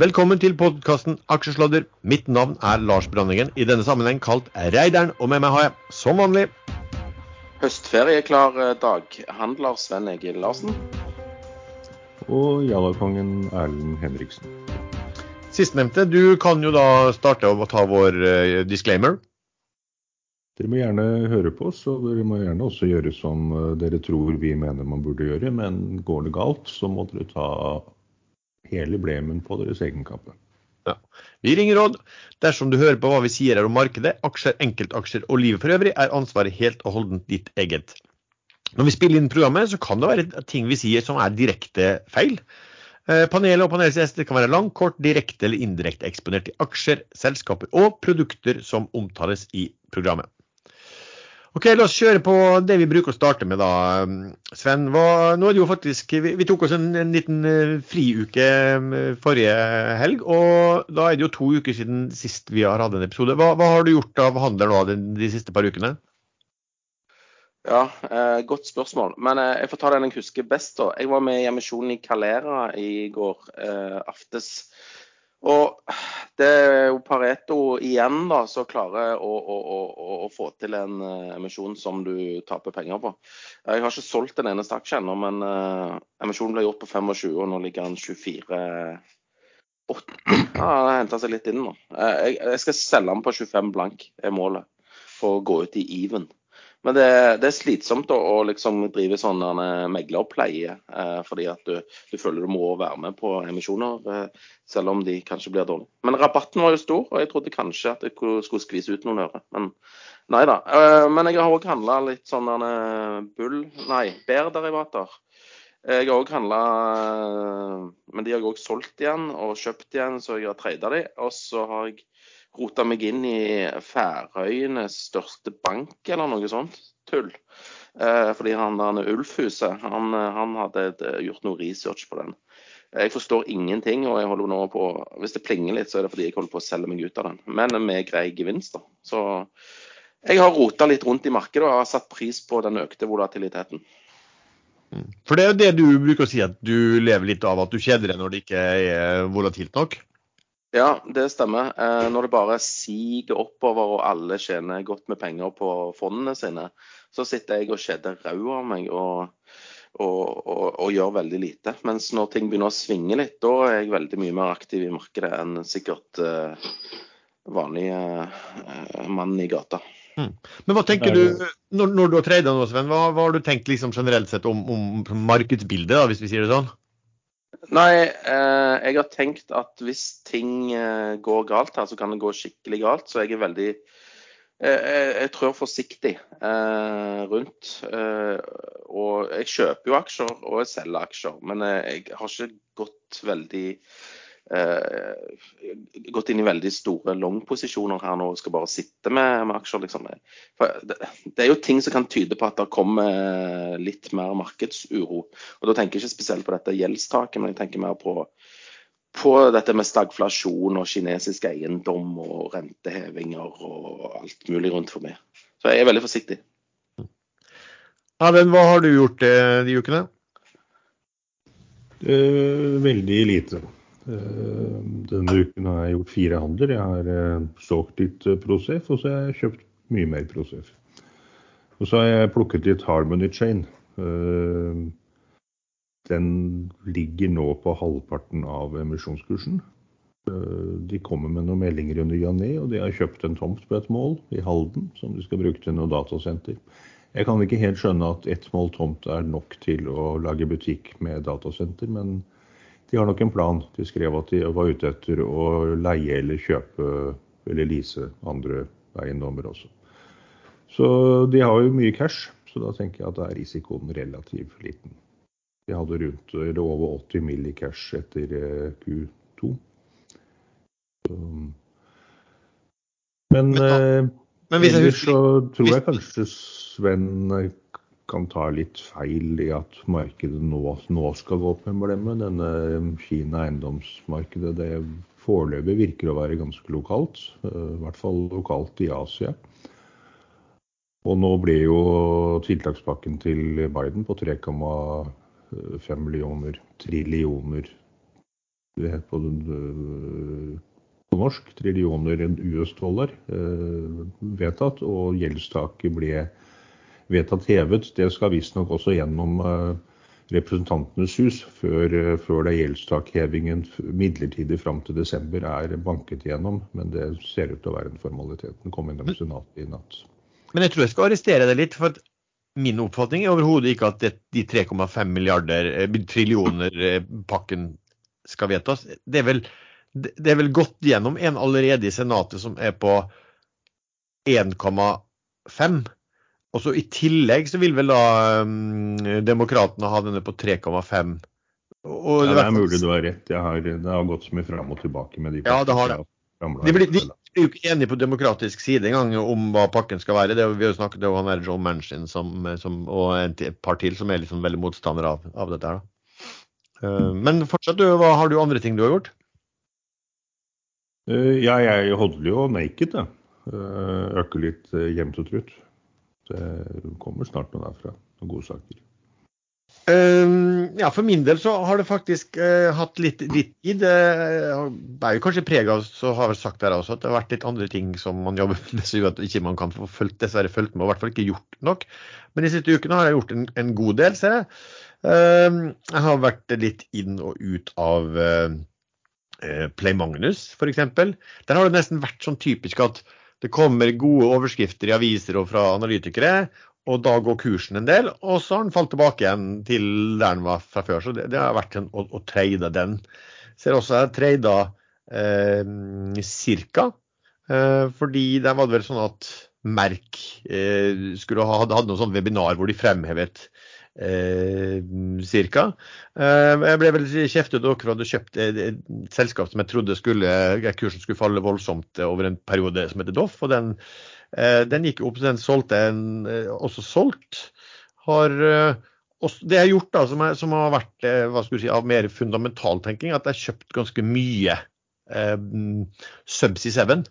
Velkommen til podkasten Aksjesladder. Mitt navn er Lars Brandingen, i denne sammenheng kalt Reideren. Og med meg har jeg, som vanlig Høstferieklar eh, daghandler Sven Egil Larsen. Og Jallakongen Erlend Henriksen. Sistnevnte, du kan jo da starte å ta vår uh, disclaimer. Dere må gjerne høre på oss, og dere må gjerne også gjøre som uh, dere tror vi mener man burde gjøre. Men går det galt, så må dere ta hele blemen på deres egen kappe. Ja. Vi ringer råd. Dersom du hører på hva vi sier her om markedet, aksjer, enkeltaksjer og livet for øvrig, er ansvaret helt og holdent ditt eget. Når vi spiller inn programmet, så kan det være ting vi sier som er direkte feil. Eh, panelet og panelets gjester kan være lang, kort, direkte eller indirekte eksponert i aksjer, selskaper og produkter som omtales i programmet. Ok, La oss kjøre på det vi bruker å starte med, da. Sven, hva, nå er det jo faktisk, vi, vi tok oss en, en, liten eh, friuke eh, forrige helg. og Da er det jo to uker siden sist vi har hatt en episode. Hva, hva har du gjort av handel nå de, de siste par ukene? Ja, eh, Godt spørsmål. Men eh, jeg får ta den jeg husker best. da. Jeg var med i emisjonen i Calera i går eh, aftes. Og det er jo Pareto igjen da, som klarer å, å, å, å, få til en uh, emisjon som du taper penger på. Jeg har ikke solgt en eneste aksje ennå, men uh, emisjonen ble gjort på 25, og nå ligger den 24 8. Ja, det henta seg litt inn nå. Uh, jeg, jeg, skal selge den på 25 blank, er målet, for å gå ut i even. Men det, det, er slitsomt å, å liksom drive sånn megleroppleie, eh, fordi at du, du, føler du må være med på emisjoner, eh, selv om de kanskje blir dårlige. Men rabatten var jo stor, og jeg trodde kanskje at jeg skulle skvise ut noen øre. Men nei da. Eh, men jeg har òg handla litt sånn bull... Nei, bærderivater. Jeg har òg handla Men de har jeg òg solgt igjen og kjøpt igjen, så jeg har trada de. Og så har jeg rota meg inn i Færøyenes største bank, eller noe sånt tull. Eh, fordi han der Ulfhuset, han, han hadde gjort noe research på den. Jeg forstår ingenting, og jeg holder nå på Hvis det plinger litt, så er det fordi jeg holder på å selge meg ut av den. Men med grei gevinst, da. Så jeg har rota litt rundt i markedet og har satt pris på den økte volatiliteten. Mm. For det er jo det du bruker å si, at du lever litt av at du kjeder deg når det ikke er volatilt nok? Ja, det stemmer. Eh, når det bare siger oppover og alle tjener godt med penger på fondene sine, så sitter jeg og kjeder rau av meg og, og, og, og, gjør veldig lite. Mens når ting begynner å svinge litt, da er jeg veldig mye mer aktiv i markedet enn sikkert uh, vanlig uh, mann i gata. Mm. Men hva tenker du, når, når du har tradet nå, Sven, hva, hva, har du tenkt liksom generelt sett om, om markedsbildet, da, hvis vi sier det sånn? Nei, eh, jeg har tenkt at hvis ting eh, går galt her, så kan det gå skikkelig galt. Så jeg er veldig eh, Jeg trør forsiktig eh, rundt. Eh, og jeg kjøper jo aksjer, og jeg selger aksjer. Men eh, jeg har ikke gått veldig eh, gått inn i veldig store long-posisjoner her nå og skal bare sitte med, med aksjer. Liksom. Det, det, er jo ting som kan tyde på at det kommer litt mer markedsuro. Og Da tenker jeg ikke spesielt på dette gjeldstaket, men jeg tenker mer på, på dette med stagflasjon og kinesisk eiendom og rentehevinger og alt mulig rundt for meg. Så jeg er veldig forsiktig. Erlend, hva har du gjort eh, de ukene? Uh, veldig lite. Eh, denne uken har jeg gjort fire handler. Jeg har eh, solgt litt eh, Prosef, og så har jeg kjøpt mye mer Prosef. Og så har jeg plukket litt Harmony Chain. Den ligger nå på halvparten av emisjonskursen. De kommer med noen meldinger under Jané, og de har kjøpt en tomt på et mål i Halden som de skal bruke til noe datasenter. Jeg kan ikke helt skjønne at ett mål tomt er nok til å lage butikk med datasenter, men de har nok en plan. De skrev at de var ute etter å leie eller kjøpe eller lease andre eiendommer også. Så de har jo mye cash, så da tenker jeg at da er risikoen relativt liten. De hadde rundt eller over 80 mill. i cash etter eh, Q2. Men, Men, men, jeg husker... så tror jeg kanskje Sven kan ta litt feil i at markedet nå, nå skal gå opp med blemme. Denne Kina eiendomsmarkedet det foreløpig virker å være ganske lokalt. Eh, I hvert fall lokalt i Asia. Og nå blir jo tiltakspakken til Biden på 3,5 millioner trillioner det heter på, på norsk, trillioner US-dollar vedtatt, og gjeldstaket ble vedtatt hevet. Det skal visstnok også gjennom Representantenes hus før, før det gjeldstakhevingen midlertidig fram til desember er banket gjennom. Men det ser ut til å være en formalitet. Den kom innom Senatet i natt. Men jeg tror jeg skal arrestere deg litt. for Min oppfatning er overhodet ikke at det, de 3,5 milliarder trillioner pakken skal vedtas. Det er, vel, det er vel gått gjennom en allerede i Senatet som er på 1,5. Og så I tillegg så vil vel da um, Demokratene ha denne på 3,5. Ja, det er mulig du har rett. Har, det har gått så mye fram og tilbake med de Ja, det har det. De blir, de er jo ikke enige på demokratisk side engang om hva pakken skal være. Det, vi har jo snakket om han er Joe Manchin som, som, og et par til som er liksom veldig motstandere av, av dette. her. Uh, men fortsatt, du, hva, har du andre ting du har gjort? Uh, ja, jeg holder jo naked, jeg. Uh, øker litt jevnt og trutt. Det kommer snart noe derfra. Noen gode saker. Uh, ja, For min del så har det faktisk uh, hatt litt, litt tid. Det er jo kanskje preg av så har jeg sagt der også, at det har vært litt andre ting som man jobber med så at ikke man kan få fulgt, dessverre fulgt med, og i hvert fall ikke gjort nok. Men de siste ukene har jeg gjort en, en god del, ser jeg. Uh, jeg har vært litt inn og ut av Play Magnus, f.eks. Der har det nesten vært sånn typisk at det kommer gode overskrifter i aviser og fra analytikere, og da går kursen en del. Og så har den falt tilbake igjen til der den var fra før. Så det, det har vært en, å, å trade den. Ser også jeg trada eh, cirka. Eh, fordi der var det vel sånn at Merk eh, ha, hadde noen sånn webinar hvor de fremhevet cirka. Eh, jeg ble vel kjeftet dere hadde kjøpt et selskap som jeg trodde skulle, kursen skulle falle voldsomt over en periode, som heter Doff. og Den, eh, den gikk opp, den solgte jeg også solgt. Har det jeg har gjort da, som, er, som har vært hva skal si, av mer fundamental tenking, at jeg har kjøpt ganske mye eh, Subsea 7.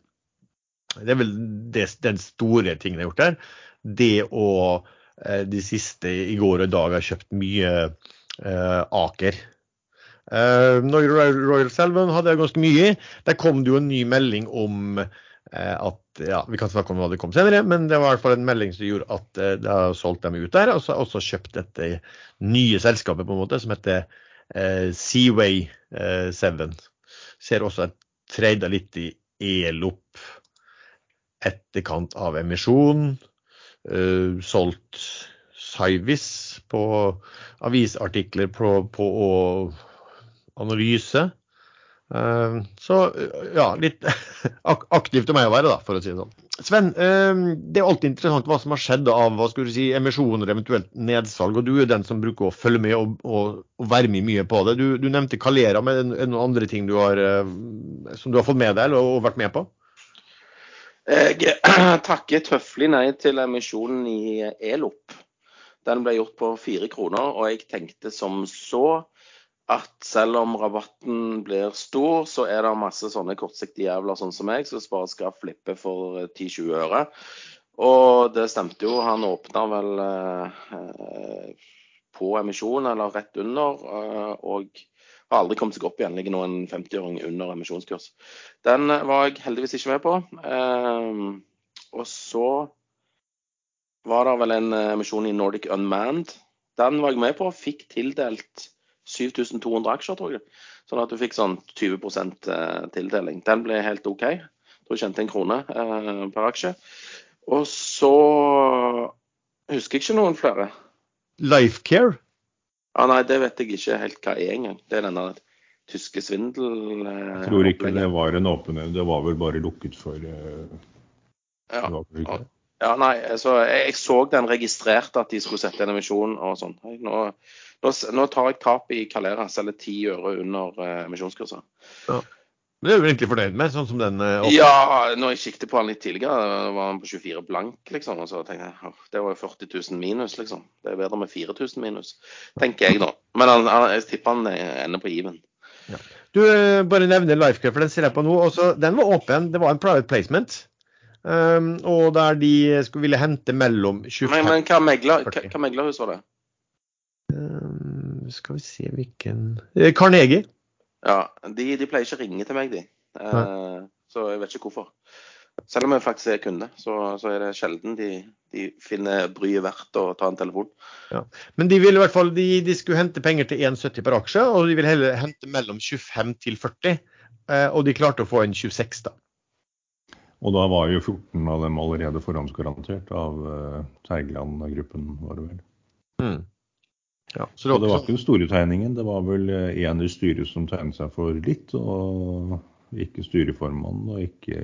Det er vel det, den store tingen jeg har gjort der. Det å Eh, de siste i går og i dag har kjøpt mye eh, Aker. Eh, Royal Selvan hadde jeg ganske mye i. Der kom det jo en ny melding om eh, at ja, Vi kan snakke om hva det kom senere, men det var i hvert fall en melding som gjorde at eh, det har solgt dem ut der. Og så også kjøpt dette nye selskapet på en måte, som heter eh, Seaway Seven. Ser også at trada litt i Elop etterkant av emisjon uh, solgt Cyvis på avisartikler på, på analyse. Uh, så ja, litt aktivt av meg å være, da, for å si det sånn. Sven, uh, det er alltid interessant hva som har skjedd av hva skulle du si, emisjoner, eventuelt nedsalg. og Du er den som bruker å følge med og, og, og være med mye på det. Du, du nevnte Calera, men er det noen andre ting du har, som du har fått med deg eller, og vært med på? Jeg takker tøffelig nei til emisjonen i Elop. Den ble gjort på fire kroner, og jeg tenkte som så at selv om rabatten blir stor, så er det masse sånne kortsiktige jævler sånn som meg, som bare skal flippe for 10-20 øre. Og det stemte jo. Han åpna vel eh, på emisjon, eller rett under. Eh, og har aldri kommet seg opp igjen. Ligger nå en 50-åring under emisjonskurs. Den eh, var jeg heldigvis ikke med på. Eh, og så var det vel en eh, emisjon i Nordic Unmanned. Den var jeg med på. Fikk tildelt 7200 aksjer, tror jeg. Sånn at du fikk sånn 20 eh, tildeling. Den ble helt OK. Jeg tror jeg en krone per aksje. Og så husker jeg ikke noen flere. Lifecare? Ja, Nei, det vet jeg ikke helt hva er engang. Det er denne tyske svindel... Eh, tror ikke det var en åpen Det var vel bare lukket for eh, ja. ja. ja, nei, altså, jeg, jeg, så den registrerte at de skulle sette en emisjon og sånn. Nå, nå, nå, tar jeg tap i Calera, selger ti øre under eh, emisjonskurser. Ja. Men det er du egentlig fornøyd med, sånn som den uh, Ja, når jeg siktet på han litt tidligere, var han på 24 blank, liksom. Og så tenkte jeg det var jo 40 000 minus, liksom. Det er bedre med 4000 minus, tenker jeg nå. Men han, han, jeg tipper han ender på even. Ja. Du, uh, bare nevner LifeCup, for den ser jeg på nå. Også, den var åpen. Det var en private placement. Um, og der de skulle ville hente mellom 25 Men, men hva, megler, hva, hva meglerhus var det? Um, skal vi se hvilken Carnegie. Ja, de, de pleier ikke å ringe til meg, de. Uh, så jeg vet ikke hvorfor. Selv om jeg faktisk er kunde, så, så er det sjelden de, de finner bryet verdt å ta en telefon. Men de vil i hvert fall, de, de skulle hente penger til 1,70 per aksje, og de vil heller hente mellom 25 til 40. eh, Og de klarte å få en 26, da. Og da var jo 14 av dem allerede forhåndsgarantert av uh, Teigland-gruppen, var det vel. Mm. Ja, så Så det var ikke den store tegningen. Det var vel en i styret som tegnet seg for litt, og ikke styreformannen, og ikke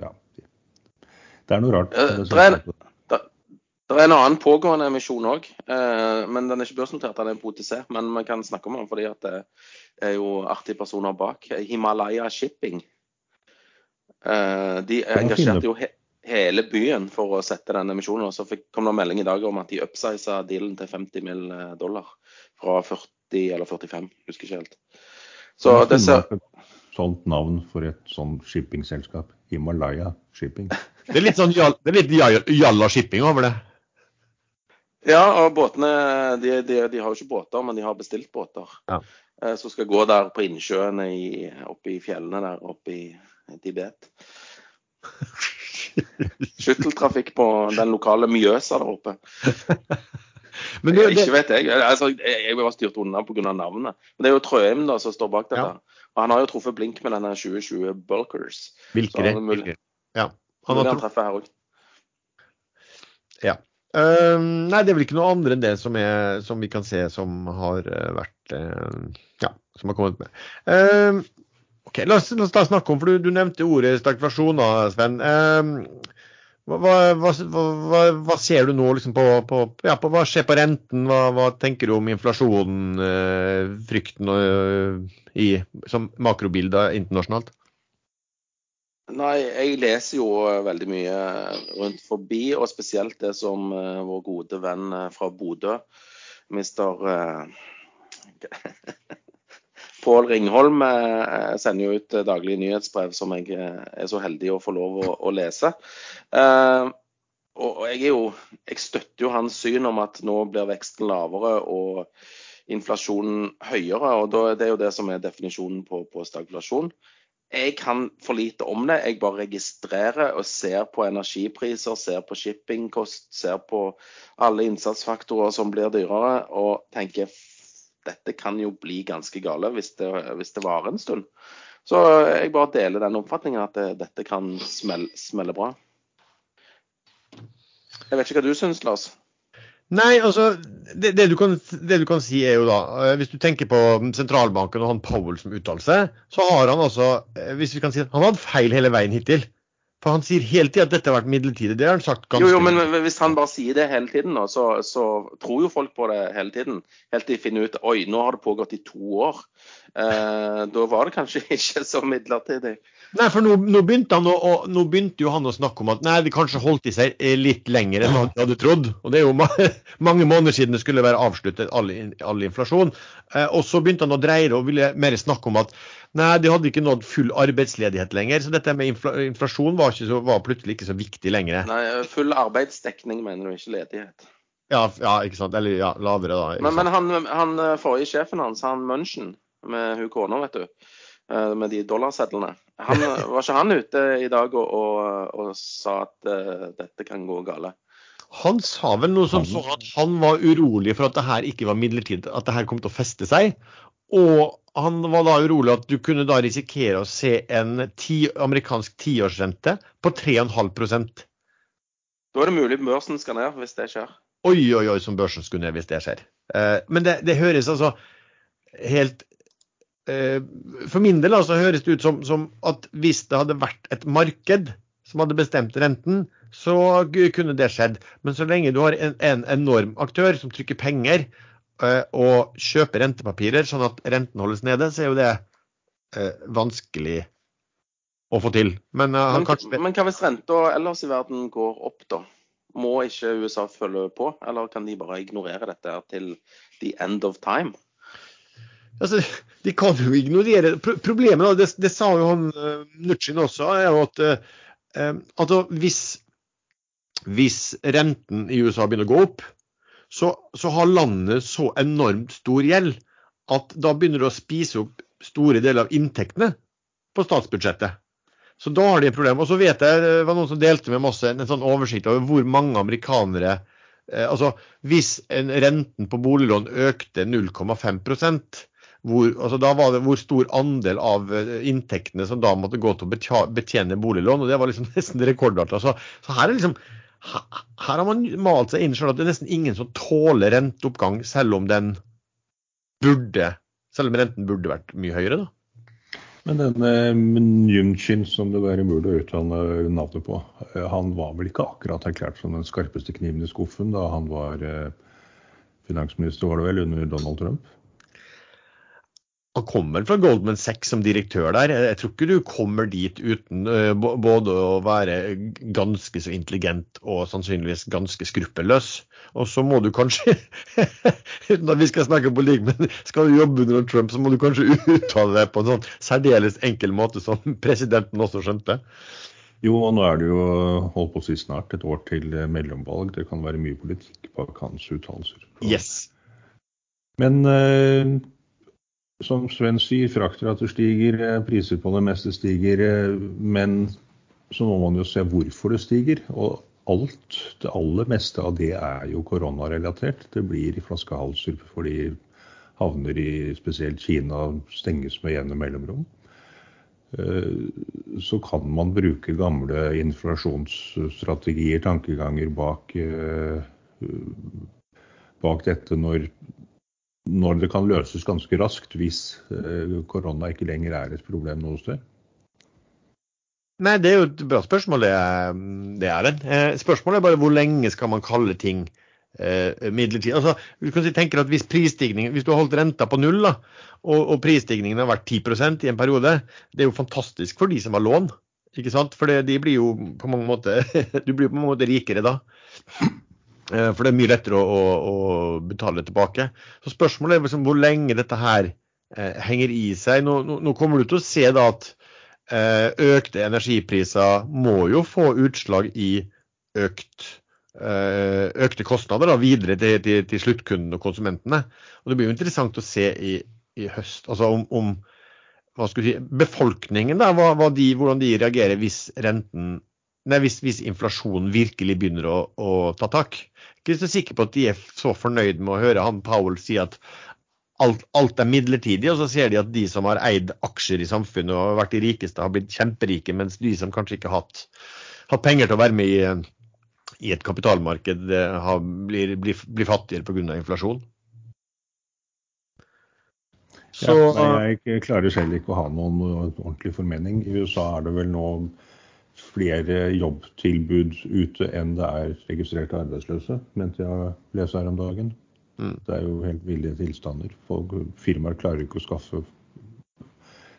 Ja. Det er noe rart. Eh, det det er-. Det er en annen pågående emisjon òg, eh, men den er ikke børsnotert. Den er på OTC. Men vi kan snakke om den fordi at det er jo artige personer bak. Himalaya Shipping. Eh, de engasjerte jo he hele byen for å sette den emisjonen. Og så fikk, kom det melding i dag om at de upsiza dealen til 50 mill. dollar. Fra 40 eller 45, husker ikke helt. Så det ser sånt navn for et sånt shippingselskap. Himalaya Shipping. Det er litt sånn jall- det er litt jalla shipping over det. Ja, og båtene de, de, de har jo ikke båter, men de har bestilt båter. Ja. Eh, Som skal gå der på innsjøene i, oppe i fjellene der oppe i Tibet. Skytteltrafikk på den lokale Mjøsa der oppe. Men det, Ikke vet jeg. Altså, jeg var styrt unna pga. navnet. Men det er jo Trøim da som står bak dette. Ja. Og han har jo truffet blink med denne 2020 Bulkers. Vilkere. Så er mulig- Ja. Han har truffet her òg. Ehm, nei, det er vel ikke noe andre enn det som, er, som vi kan se som har eh, vært uh, Ja, som har kommet med. Ehm, ok, La oss, la oss snakke om, for du, du nevnte ordet stagflasjoner, Sven. Eh, hva, hva, hva, hva, ser du nå liksom på, på, ja, på Hva skjer på renten? Hva, tenker du om inflasjonen, eh, frykten eh, i, som makrobilder internasjonalt? Nei, jeg leser jo eh, veldig mye rundt forbi, og spesielt det som eh, vår gode venn eh, fra Bodø, mister Pål Ringholm, eh, sender jo ut eh, daglige nyhetsbrev som jeg eh, er så heldig å få lov å, å lese. Eh, og jeg, jo, jeg støtter jo hans syn om at nå blir veksten lavere og inflasjonen høyere. og Det er jo det som er definisjonen på, på stagflasjon. Jeg kan for lite om det. Jeg bare registrerer og ser på energipriser, ser på shippingkost, ser på alle innsatsfaktorer som blir dyrere, og tenker "F- dette kan jo bli ganske gale hvis det, hvis det varer en stund. Så jeg bare deler den oppfatningen at det, dette kan smelle, smelle bra. Jeg vet ikke hva du syns, Lars? Nei, altså, det, det, du kan, det du kan si er jo da, eh, hvis du tenker på sentralbanken og han Powell som uttalelse, så har han altså, eh, hvis vi kan si, han har hatt feil hele veien hittil. For han sier hele tiden at dette har vært midlertidig. Det har han sagt ganske Jo, jo, men hvis han bare sier det hele tiden, nå, så, så tror jo folk på det hele tiden. Helt til de finner ut oi, nå har det pågått i to år. Eh, da var det kanskje ikke så midlertidig. Nei, for nå, nå, begynte han å, å, nå begynte jo han å snakke om at nei, det kanskje holdt i seg eh, litt lenger enn han hadde trodd. Og det er jo mange måneder siden det skulle være avsluttet all, all inflasjon. Eh, og så begynte han å dreie det og ville mer snakke om at nei, de hadde ikke nådd full arbeidsledighet lenger. Så dette med infla inflasjon var, ikke så, var plutselig ikke så viktig lenger. Nei, full arbeidsdekning mener du, ikke ledighet. Ja, ja ikke sant. Eller ja, lavere, da. Men, men han, han eh, forrige sjefen hans, han Munchen, med hun kona, vet du, eh, med de dollarsedlene. Han, var ikke han ute i dag og, og, og sa at uh, dette kan gå gale? Han sa vel noe som så at han var urolig for at det her ikke var midlertidig, at det her kom til å feste seg. Og han var da urolig at du kunne da risikere å se en ti, amerikansk tiårsrente på 3,5 Da er det mulig børsen skal ned, hvis det skjer. Oi, oi, oi, som børsen skulle ned hvis det skjer. Eh, men det, det høres altså helt eh, For min del altså, høres det ut som, som at hvis det hadde vært et marked som hadde bestemt renten, så kunne det skjedd. Men så lenge du har en, en enorm aktør som trykker penger og kjøpe rentepapirer sånn at renten holdes nede, så er jo det eh, vanskelig å få til. Men eh, Men, kanskje men hva hvis renta ellers i verden går opp, da? Må ikke USA følge på, eller kan de bare ignorere dette til the end of time? Altså, De kan jo ignorere Pro Problemet, det, det sa jo han Nutsjin også, er jo at eh, eh, altså, hvis, hvis renten i USA begynner å gå opp, så, så har landet så enormt stor gjeld at da begynner du å spise opp store deler av inntektene på statsbudsjettet. Så da har de et problem. Og så vet jeg det var noen som delte med masse en sånn oversikt over hvor mange amerikanere eh, Altså hvis en renten på boliglån økte 0,5% hvor, altså da var det hvor stor andel av eh, inntektene som da måtte gå til å betjene boliglån. og Det var liksom nesten rekordartet. Så, så her, liksom, her, har man malt seg inn selv at det er nesten ingen som tåler renteoppgang, selv om den burde selv om renten burde vært mye høyere, da. Men denne Mnuchin, som det være umulig å uttale navnet på, eh, han var vel ikke akkurat erklært som den skarpeste kniven i skuffen da han var eh, finansminister, var det vel, under Donald Trump? Han kommer fra Goldman Sachs som direktør der. Jeg tror ikke du kommer dit uten eh, både å være ganske så intelligent og sannsynligvis ganske skruppelløs. Og så må du kanskje, uten at vi skal snakke politikk, men skal du jobbe under Trump, så må du kanskje uttale deg på en sånn særdeles enkel måte som presidenten også skjønte. Jo, og nå er det jo holdt på å si snart et år til mellomvalg. Det kan være mye politikk bak hans uttalelser. Yes. Men eh, som Sven sier, fraktrater stiger, eh, priser på det meste stiger. Eh, men så må man jo se hvorfor det stiger. Og alt, det aller meste av det er jo koronarelatert. Det blir flaskehalser fordi havner i spesielt Kina stenges med jevne mellomrom. Eh, så kan man bruke gamle inflasjonsstrategier, tankeganger bak, bak dette når når det kan løses ganske raskt hvis eh, korona ikke lenger er et problem noe sted? Nei, Det er jo et bra spørsmål, det, er det. Eh, spørsmålet er bare hvor lenge skal man kalle ting eh, midlertidig. Altså, du kan si, tenker at Hvis hvis du har holdt renta på null, da, og, og prisstigningen har vært 10% i en periode, det er jo fantastisk for de som har lån. ikke sant? For de blir jo på mange måter, du blir på mange måter rikere da. Eh, for det er mye lettere å, å, å betale tilbake. Så spørsmålet er liksom hvor lenge dette her eh, henger i seg. Nå, nå, nå, kommer du til å se da at eh, økte energipriser må jo få utslag i økt, eh, økte kostnader da, videre til, til, til sluttkundene og konsumentene. Og Det blir jo interessant å se i, i høst altså om, om si, befolkningen, da, hva, hva de, hvordan de reagerer hvis renten Nei, hvis, hvis, inflasjonen virkelig begynner å, å ta tak. Ikke så sikker på at de er så fornøyd med å høre han Powell si at alt, alt, er midlertidig, og så ser de at de som har eid aksjer i samfunnet og vært de rikeste, har blitt kjemperike, mens de som kanskje ikke har hatt, hatt penger til å være med i, i et kapitalmarked, eh, har, blir, blir, blir fattigere pga. inflasjon. Så, ja, nei, jeg klarer selv ikke å ha noen ordentlig formening. I USA er det vel nå flere jobbtilbud ute enn det er registrerte arbeidsløse, mente jeg leste her om dagen. Mm. Det er jo helt ville tilstander. Folk, firmaer klarer ikke å skaffe,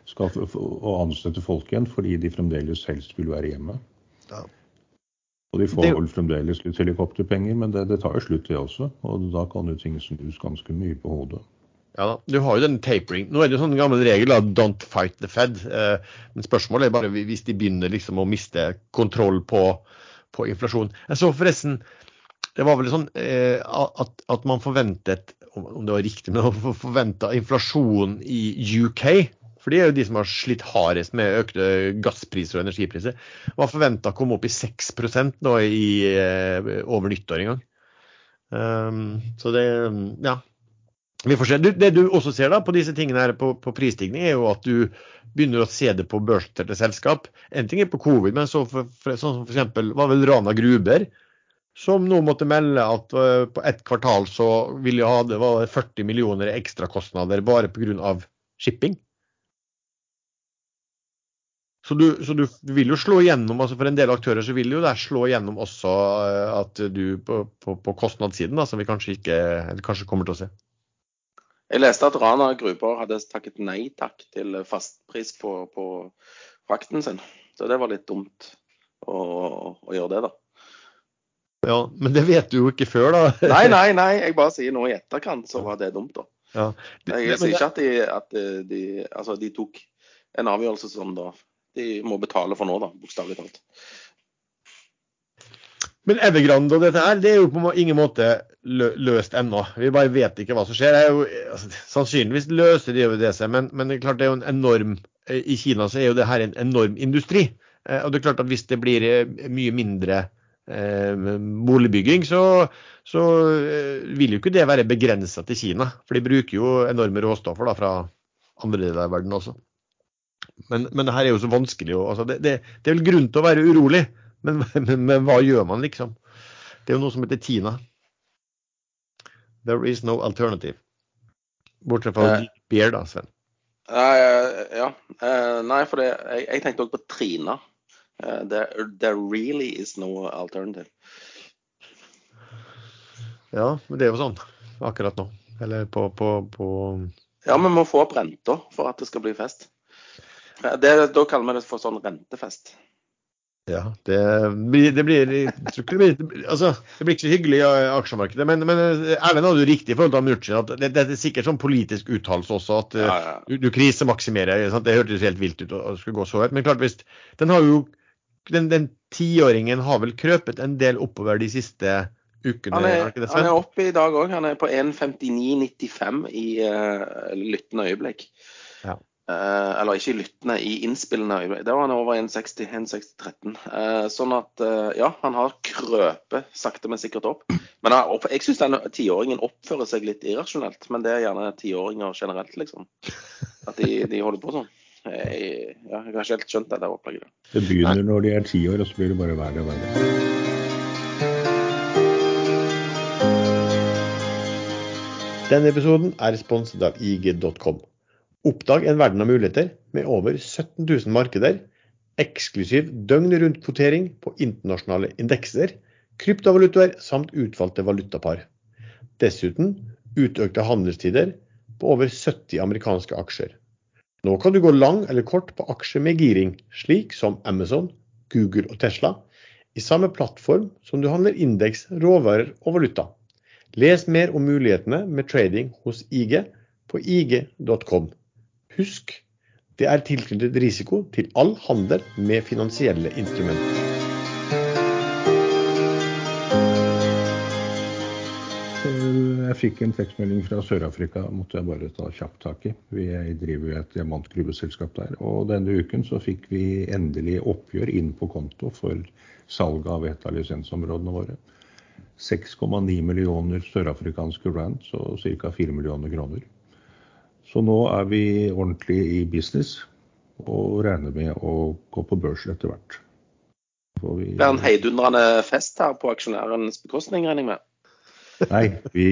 skaffe å ansette folk igjen fordi de fremdeles helst vil være hjemme. Ja. Og de får vel fremdeles litt helikopterpenger, men det, det tar jo slutt, det også. Og da kan jo ting snus ganske mye på hodet. Ja da, du har jo den tapering. Nå er det jo sånn gammel regel da, 'don't fight the Fed'. Eh, men spørsmålet er bare hvis de begynner liksom å miste kontroll på, på inflasjon. Jeg så forresten det var vel sånn eh, at, at, man forventet, om det var riktig, men forventa inflasjon i UK. For de er jo de som har slitt hardest med økte gasspriser og energipriser. Var forventa å komme opp i 6% nå i, eh, over nyttår en gang. Um, så det Ja. Vi får se. Det du også ser da på disse tingene her på, på prisstigning, er jo at du begynner å se det på børsnoterte selskap. En ting er på covid, men så for, for, sånn som f.eks. var vel Rana Gruber som nå måtte melde at uh, på ett kvartal så ville de ha det var 40 millioner ekstrakostnader bare pga. shipping. Så, du, så du, vil jo slå igjennom, altså For en del aktører så vil jo det slå igjennom også uh, at du på, på, på kostnadssiden, da, som vi kanskje ikke kanskje kommer til å se. Jeg leste at Rana Gruber hadde takket nei takk til fastpris på, på frakten sin. Så det var litt dumt å, å, gjøre det, da. Ja, Men det vet du jo ikke før, da. nei, nei, nei. Jeg bare sier noe i etterkant, så var det dumt, da. Ja. Jeg sier ikke at, de, at de, altså, de tok en avgjørelse som da de må betale for nå, da, bokstavelig talt. Men Evergrande og dette her, det er jo på ingen måte løst ennå. Vi bare vet ikke hva som skjer. Jo, altså, sannsynligvis løser de det seg, men, men, det er klart det er jo en enorm I Kina så er jo det her en enorm industri. Og det er klart at hvis det blir mye mindre eh, boligbygging, så, så vil jo ikke det være begrensa til Kina. For de bruker jo enorme råstoffer da, fra andre deler av verden også. Men, men det her er jo så vanskelig. Altså, det, det, det, er vel grunn til å være urolig, men, men, men, hva gjør man, liksom? Det er jo noe som heter Tina. There is no alternative. Bortsett fra uh, beer, da, Sven. Uh, ja. Uh, nei, for det, jeg, jeg tenkte også på Trina. There, there, really is no alternative. Ja, men det er jo sånn akkurat nå. Eller på, på, på Ja, vi må få opp renta for at det skal bli fest. Det, da kaller vi det for sånn rentefest. Ja, det blir, det blir, det blir, altså, det blir ikke så hyggelig i aksjemarkedet. Men, men Erlend hadde jo riktig i forhold til Amucci. at det, det, er sikkert sånn politisk uttalelse også at ja, ja. du, du krisemaksimerer. Sant? Det hørtes helt vilt ut å skulle gå så høyt. Men klart hvis den har jo den, den tiåringen har vel krøpet en del oppover de siste ukene? Han er, er han er oppe i dag òg. Han er på 1,59,95 i uh, lyttende øyeblikk. Ja. Uh, eller ikke i lyttende, i innspillene Det Der var han over 1,60, 1,60-13. Eh, sånn at eh, ja, han har krøpet sakte, men sikkert opp. Men opp, jeg syns den tiåringen oppfører seg litt irrasjonelt. Men det er gjerne tiåringer generelt, liksom. At de, de holder på sånn. Jeg, ja, jeg har ikke helt skjønt det der opplegget. Det begynner når de er ti år, og så blir det bare verre og verre. Denne episoden er sponset av IG.com. Oppdag en verden av muligheter med over 17 000 markeder, eksklusiv døgnet-rundt-kvotering på internasjonale indekser, kryptovalutaer samt utvalgte valutapar. Dessuten utøkte handelstider på over 70 amerikanske aksjer. Nå kan du gå lang eller kort på aksjer med giring, slik som Amazon, Google og Tesla, i samme plattform som du handler indeks, råvarer og valuta. Les mer om mulighetene med trading hos IG på ig.com. Husk, det er tilknyttet risiko til all handel med finansielle instrumenter. Jeg fikk en tekstmelding fra Sør-Afrika, måtte jeg bare ta kjapt tak i. Vi driver jo et diamantgruveselskap der. Og denne uken så fikk vi endelig oppgjør inn på konto for salget av et av lisensområdene våre. 6,9 millioner sørafrikanske rand, så ca. 4 millioner kroner. Så nå er vi ordentlig i business og regner med å gå på børs etter hvert. Vi... Det er en heidundrende fest her på aksjonærens bekostning, regner jeg med? Nei, vi,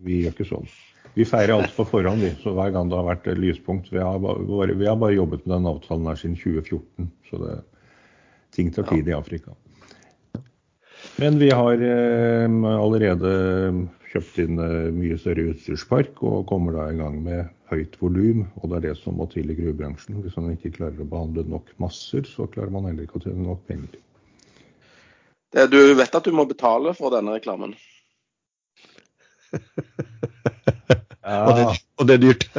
vi, gjør ikke sånn. Vi feirer alt på forhånd, vi. Så hver gang det har vært et lyspunkt Vi har bare, vi har bare jobbet med den avtalen her siden 2014, så det, ting tar tid i Afrika. Men vi har eh, allerede kjøpt inn eh, mye større utstyrspark og kommer da i gang med høyt volum. Og det er det som må til i gruvebransjen. Hvis man ikke klarer å behandle nok masser, så klarer man heller ikke å tjene nok penger. Det, du vet at du må betale for denne reklamen? ja. og, det, og, det, er dyrt.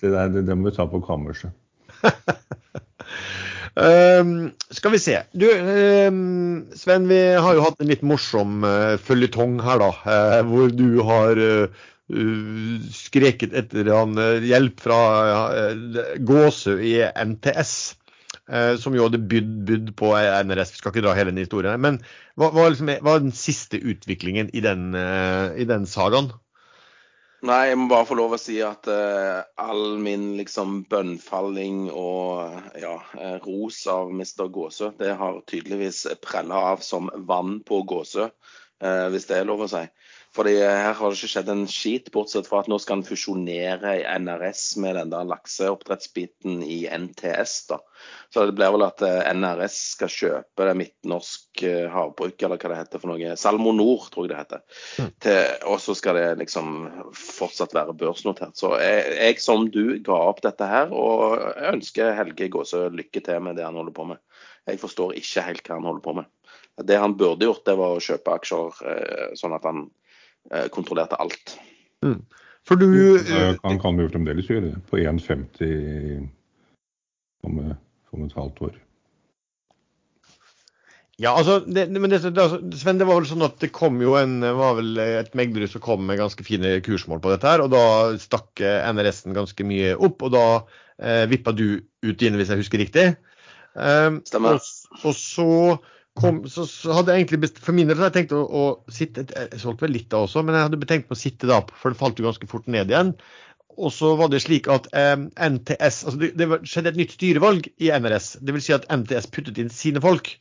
det, der, det, det må vi ta på kammerset. Uh, skal vi se. Du, uh, Sven, vi har jo hatt en litt morsom uh, føljetong her, da. Uh, hvor du har skreket etter han, hjelp fra Gåsø i NTS. som jo hadde bydd, bydd på NRS. Vi skal ikke dra hele den historien. Men hva var liksom, den siste utviklingen i den, i den sagaen? Nei, jeg må bare få lov å si at uh, all min liksom bønnfalling og ja, uh, ros av Mr. Gåsø, det har tydeligvis prella av som vann på Gåsø, uh, hvis det er lov å si. Fordi her har det ikke skjedd en skit, bortsett fra at nå skal han fusjonere i NRS med den der lakseoppdrettsbiten i NTS. da. Så det blir vel at eh, NRS skal kjøpe det Midtnorsk eh, havbruk, eller hva det heter for noe. Salmonor, tror jeg det heter. Mm. og så skal det liksom fortsatt være børsnotert. Så jeg, jeg, som du ga opp dette her, og jeg ønsker Helge Gåsø lykke til med det han holder på med. Jeg forstår ikke helt hva han holder på med. Det han burde gjort, det var å kjøpe aksjer eh, sånn at han Eh, kontrollerte alt. Mm. For du Han kan, kan jo fremdeles gjøre det på 1,50 om, om et halvt år. Ja, altså, det, men det, det, Sven, det var vel sånn at det kom jo en, var vel et meglerhus som kom med ganske fine kursmål på dette her, og da stakk NRS-en ganske mye opp, og da eh, vippa du ut dine, hvis jeg husker riktig. Um, Stemmer. Og, og så, kom, så, så, hadde jeg egentlig best, For min del hadde jeg tenkt å, å sitte Jeg solgte vel litt da også, men jeg hadde tenkt på å sitte da, for det falt jo ganske fort ned igjen. Og så var det slik at eh, NTS altså det, det, skjedde et nytt styrevalg i NRS. Dvs. Si at NTS puttet inn sine folk.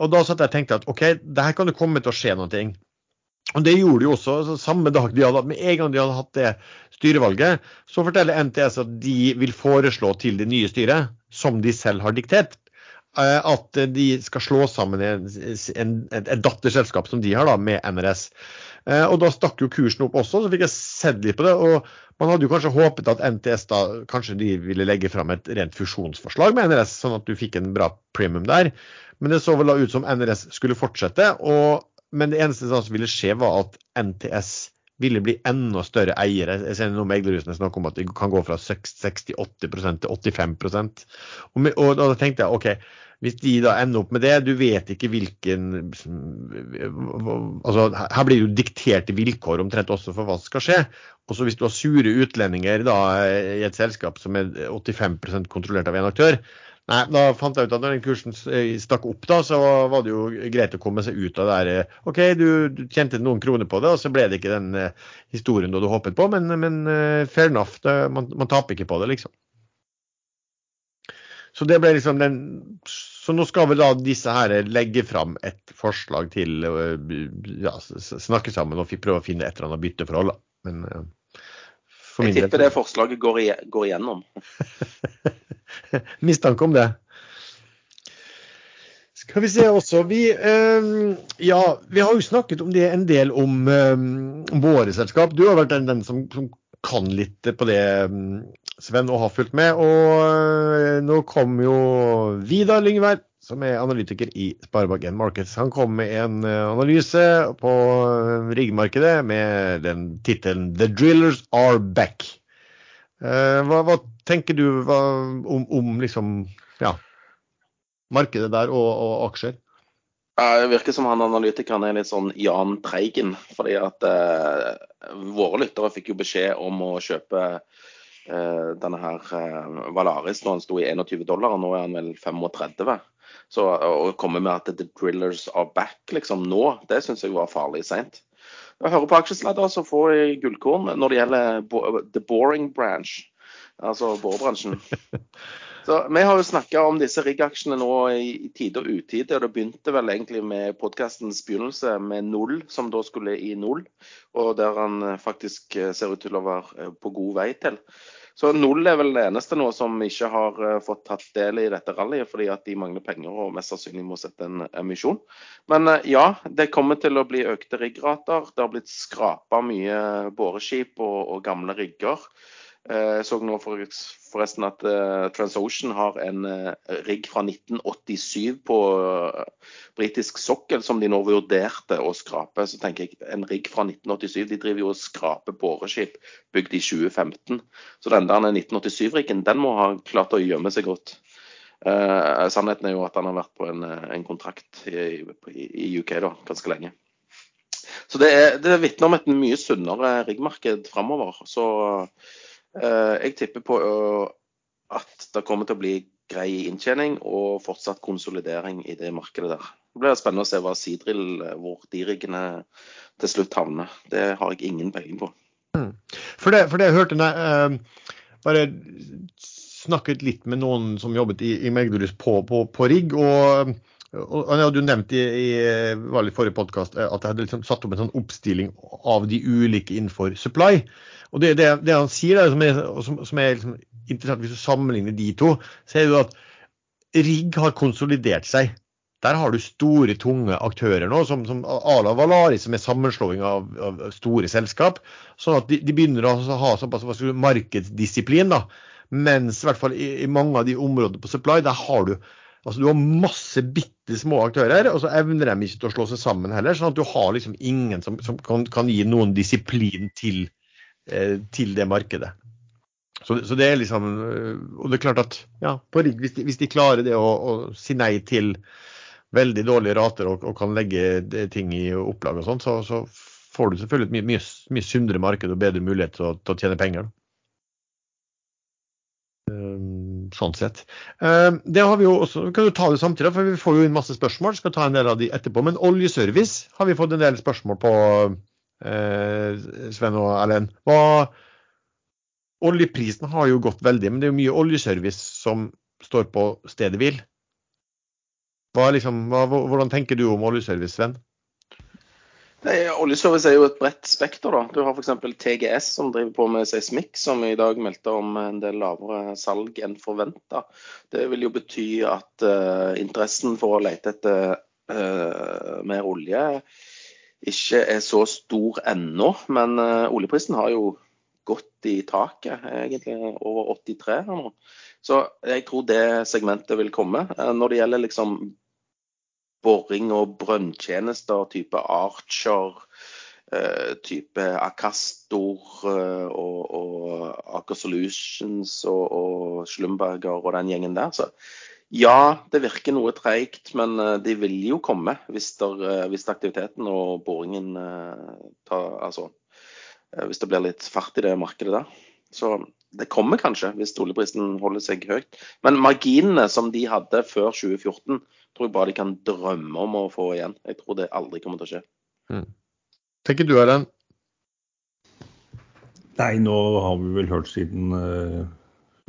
Og da satt jeg og tenkte at OK, det her kan det komme til å skje noe. Og Det gjorde de også. Altså, samme dag de hadde, Med en gang de hadde hatt det styrevalget, så forteller NTS at de vil foreslå til det nye styret, som de selv har diktert, at de skal slå sammen en, en, et datterselskap som de har da, med NRS. Eh, og Da stakk jo kursen opp også, så fikk jeg sett litt på det. og Man hadde jo kanskje håpet at NTS da kanskje de ville legge fram et rent fusjonsforslag med NRS, sånn at du fikk en bra premium der. Men det så vel da ut som NRS skulle fortsette. og men det eneste som ville skje, var at NTS ville bli enda større eiere. Jeg ser noen meglerhusene snakke om at de kan gå fra 68% til 85 og, med, og da tenkte jeg OK, hvis de da ender opp med det, du vet ikke hvilken altså Her blir det jo dikterte vilkår omtrent også for hva som skal skje. Og så hvis du har sure utlendinger da i et selskap som er 85% kontrollert av én aktør, Nei, da fant jeg ut at når den kursen eh, stakk opp, da, så var det jo greit å komme seg ut av det der. Eh, OK, du, tjente noen kroner på det, og så ble det ikke den uh, historien du hadde håpet på, men, men fair enough. Det, man, man, taper ikke på det, liksom. Så det ble liksom den Så nå skal vel da disse her legge fram et forslag til ja, snakke sammen og prøve å finne et eller annet bytteforhold, da. Men jeg tipper det forslaget går, igjennom. Mistanke om det. Skal vi se også vi, eh, Ja, vi har jo snakket om det en del om um, våre selskap. Du har vært den, den som, som, kan litt på det, Sven, og har fulgt med. Og uh, nå kom jo Vidar Lyngvær, som er analytiker i Sparebank1 Markets. Han kom med en uh, analyse på uh, riggmarkedet med den tittelen 'The Drillers Are Back'. Hva, hva tenker du om, om liksom, ja, markedet der og, og aksjer? Det virker som han analytikeren er litt sånn Jahn Treigen. fordi at eh, våre lyttere fikk jo beskjed om å kjøpe eh, denne her eh, Valaris når han sto i 21 dollar, og nå er han vel 35. Så å komme med at the drillers are back liksom nå, det syns jeg var farlig seint. Jeg hører på aksjesladder, så får jeg gullkorn når det gjelder the boring branch altså borebransjen. Så Vi har jo snakka om disse riggaksjene nå i tide og utide. og Det begynte vel egentlig med podkastens begynnelse med null, som da skulle i null. Og der han eh, faktisk eh, ser ut til å være eh, på god vei til. Så null er vel det eneste nå som ikke har fått tatt del i dette rallyet, fordi at de mangler penger og mest sannsynlig må sette en emisjon. Men ja, det kommer til å bli økte riggrater. Det har blitt skrapa mye boreskip og, og gamle rigger. Jeg så nå forresten at uh, TransOcean har en uh, rigg fra 1987 på britisk sokkel som de nå vurderte å skrape. Så tenker jeg en rigg fra 1987, de driver jo og skraper boreskip bygd i 2015. Så den der 1987-riggen, den må ha klart å gjemme seg godt. Eh, sannheten er jo at han har vært på en, en kontrakt i, i, UK da, ganske lenge. Så det, er, det vitner om et mye sunnere riggmarked framover. Så Eh, jeg tipper på eh, at det kommer til å bli grei inntjening og fortsatt konsolidering i det markedet der. Det blir spennende å se hva Sidril, eh, hvor de riggene til slutt havner. Det har jeg ingen peiling på. Mm. For, det, for det jeg hørte når uh, bare snakket litt med noen som jobbet i, i Megdurus på, på, på rigg. og og Jeg du nevnte nevnt i, i, forrige podkast at jeg hadde liksom satt opp en sånn oppstilling av de ulike innenfor supply. Og det, det, det han sier, der, som er, som, som er liksom interessant hvis du sammenligner de to, så er det at rigg har konsolidert seg. Der har du store, tunge aktører nå, som, som Ala Valari, som er sammenslåing av, av, store selskap. Sånn at de, de begynner å ha såpass markedsdisiplin. da, Mens i, i, mange av de områdene på supply, der har du altså du har masse bitte små aktører, og så evner de ikke til å slå seg sammen heller. Sånn at du har liksom ingen som, som kan, kan, gi noen disiplin til Eh, til det markedet. Så, så, det er liksom eh, Og det er klart at ja, rigg, hvis, hvis, de klarer det å, å si nei til veldig dårlige rater og, og kan legge ting i opplag og sånn, så, så, får du selvfølgelig et mye, mye, mye sunnere marked og bedre mulighet til å, til å tjene penger. Um, sånn sett. Um, det har vi jo også, vi kan jo ta det samtidig, for vi får jo inn masse spørsmål. Skal ta en del av de etterpå. Men oljeservice har vi fått en del spørsmål på, eh, Sven og Erlend. Oljeprisen har jo gått veldig, men det er jo mye oljeservice som står på stedet hvil. Liksom, hvordan tenker du om oljeservice, Sven? Nei, Oljeservice er jo et bredt spekter. da. Du har f.eks. TGS som driver på med seismikk, som i dag meldte om en del lavere salg enn forventa. Det vil jo bety at uh, interessen for å lete etter uh, mer olje ikke er så stor ennå. Men uh, oljeprisen har jo gått i taket, egentlig over 83 her nå. Så jeg tror det segmentet vil komme. Når det gjelder liksom boring og brønntjenester, type Archer, eh, type Acastor eh, og, og Aker Solutions og, og Slumberger og den gjengen der. Så ja, det virker noe treigt, men de vil jo komme hvis, der, hvis aktiviteten og boringen tar Altså hvis det blir litt fart i det markedet der. Så det kommer kanskje hvis oljeprisen holder seg høyt. Men marginene som de hadde før 2014, tror jeg bare de kan drømme om å få igjen. Jeg tror det aldri kommer til å skje. Mm. Tenker du, Erlend? Nei, nå har vi vel hørt siden uh,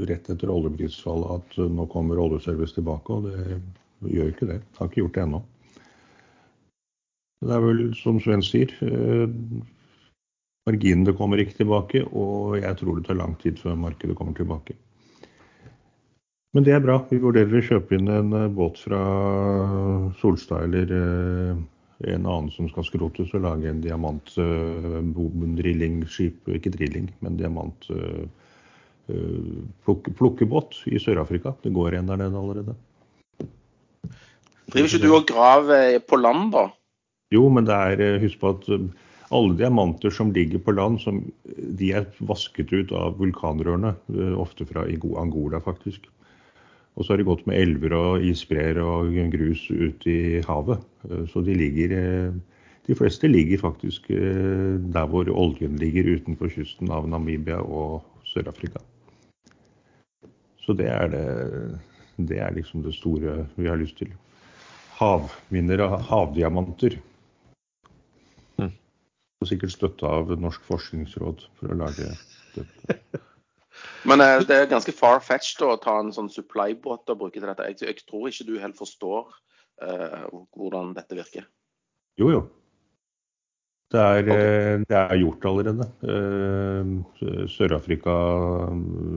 rett etter oljeprisfallet at uh, nå kommer oljeservice tilbake, og det gjør ikke det. Har ikke gjort det ennå. Det er vel som Sven sier, uh, Marginene kommer ikke tilbake, og jeg tror det tar lang tid før markedet kommer tilbake. Men det er bra. Vi vurderer å kjøpe inn en eh, båt fra Solstad eller eh, en annen som skal skrotes, og lage en diamant-drillingskip, eh, ikke drilling, men diamant plukkebåt i Sør-Afrika. Det går en der nede allerede. Driver ikke du og graver på land, da? Jo, men det er, husk på at alle diamanter som ligger på land, som, de er vasket ut av vulkanrørene, eh, ofte fra Angola faktisk. Og så har de gått med elver og isbreer og grus ut i havet. Eh, så de ligger eh, De fleste ligger faktisk der hvor oljen ligger utenfor kysten av Namibia og Sør-Afrika. Så det er det Det er liksom det store vi har lyst til. Havminner av havdiamanter og sikkert støtte av Norsk forskningsråd for å lage dette. Men eh, det er ganske far-fetched å ta en sånn supply-båt og bruke til dette. Jeg, jeg, tror ikke du helt forstår uh, hvordan dette virker. Jo, jo. Det er, okay. Eh, det er gjort allerede. Sør-Afrika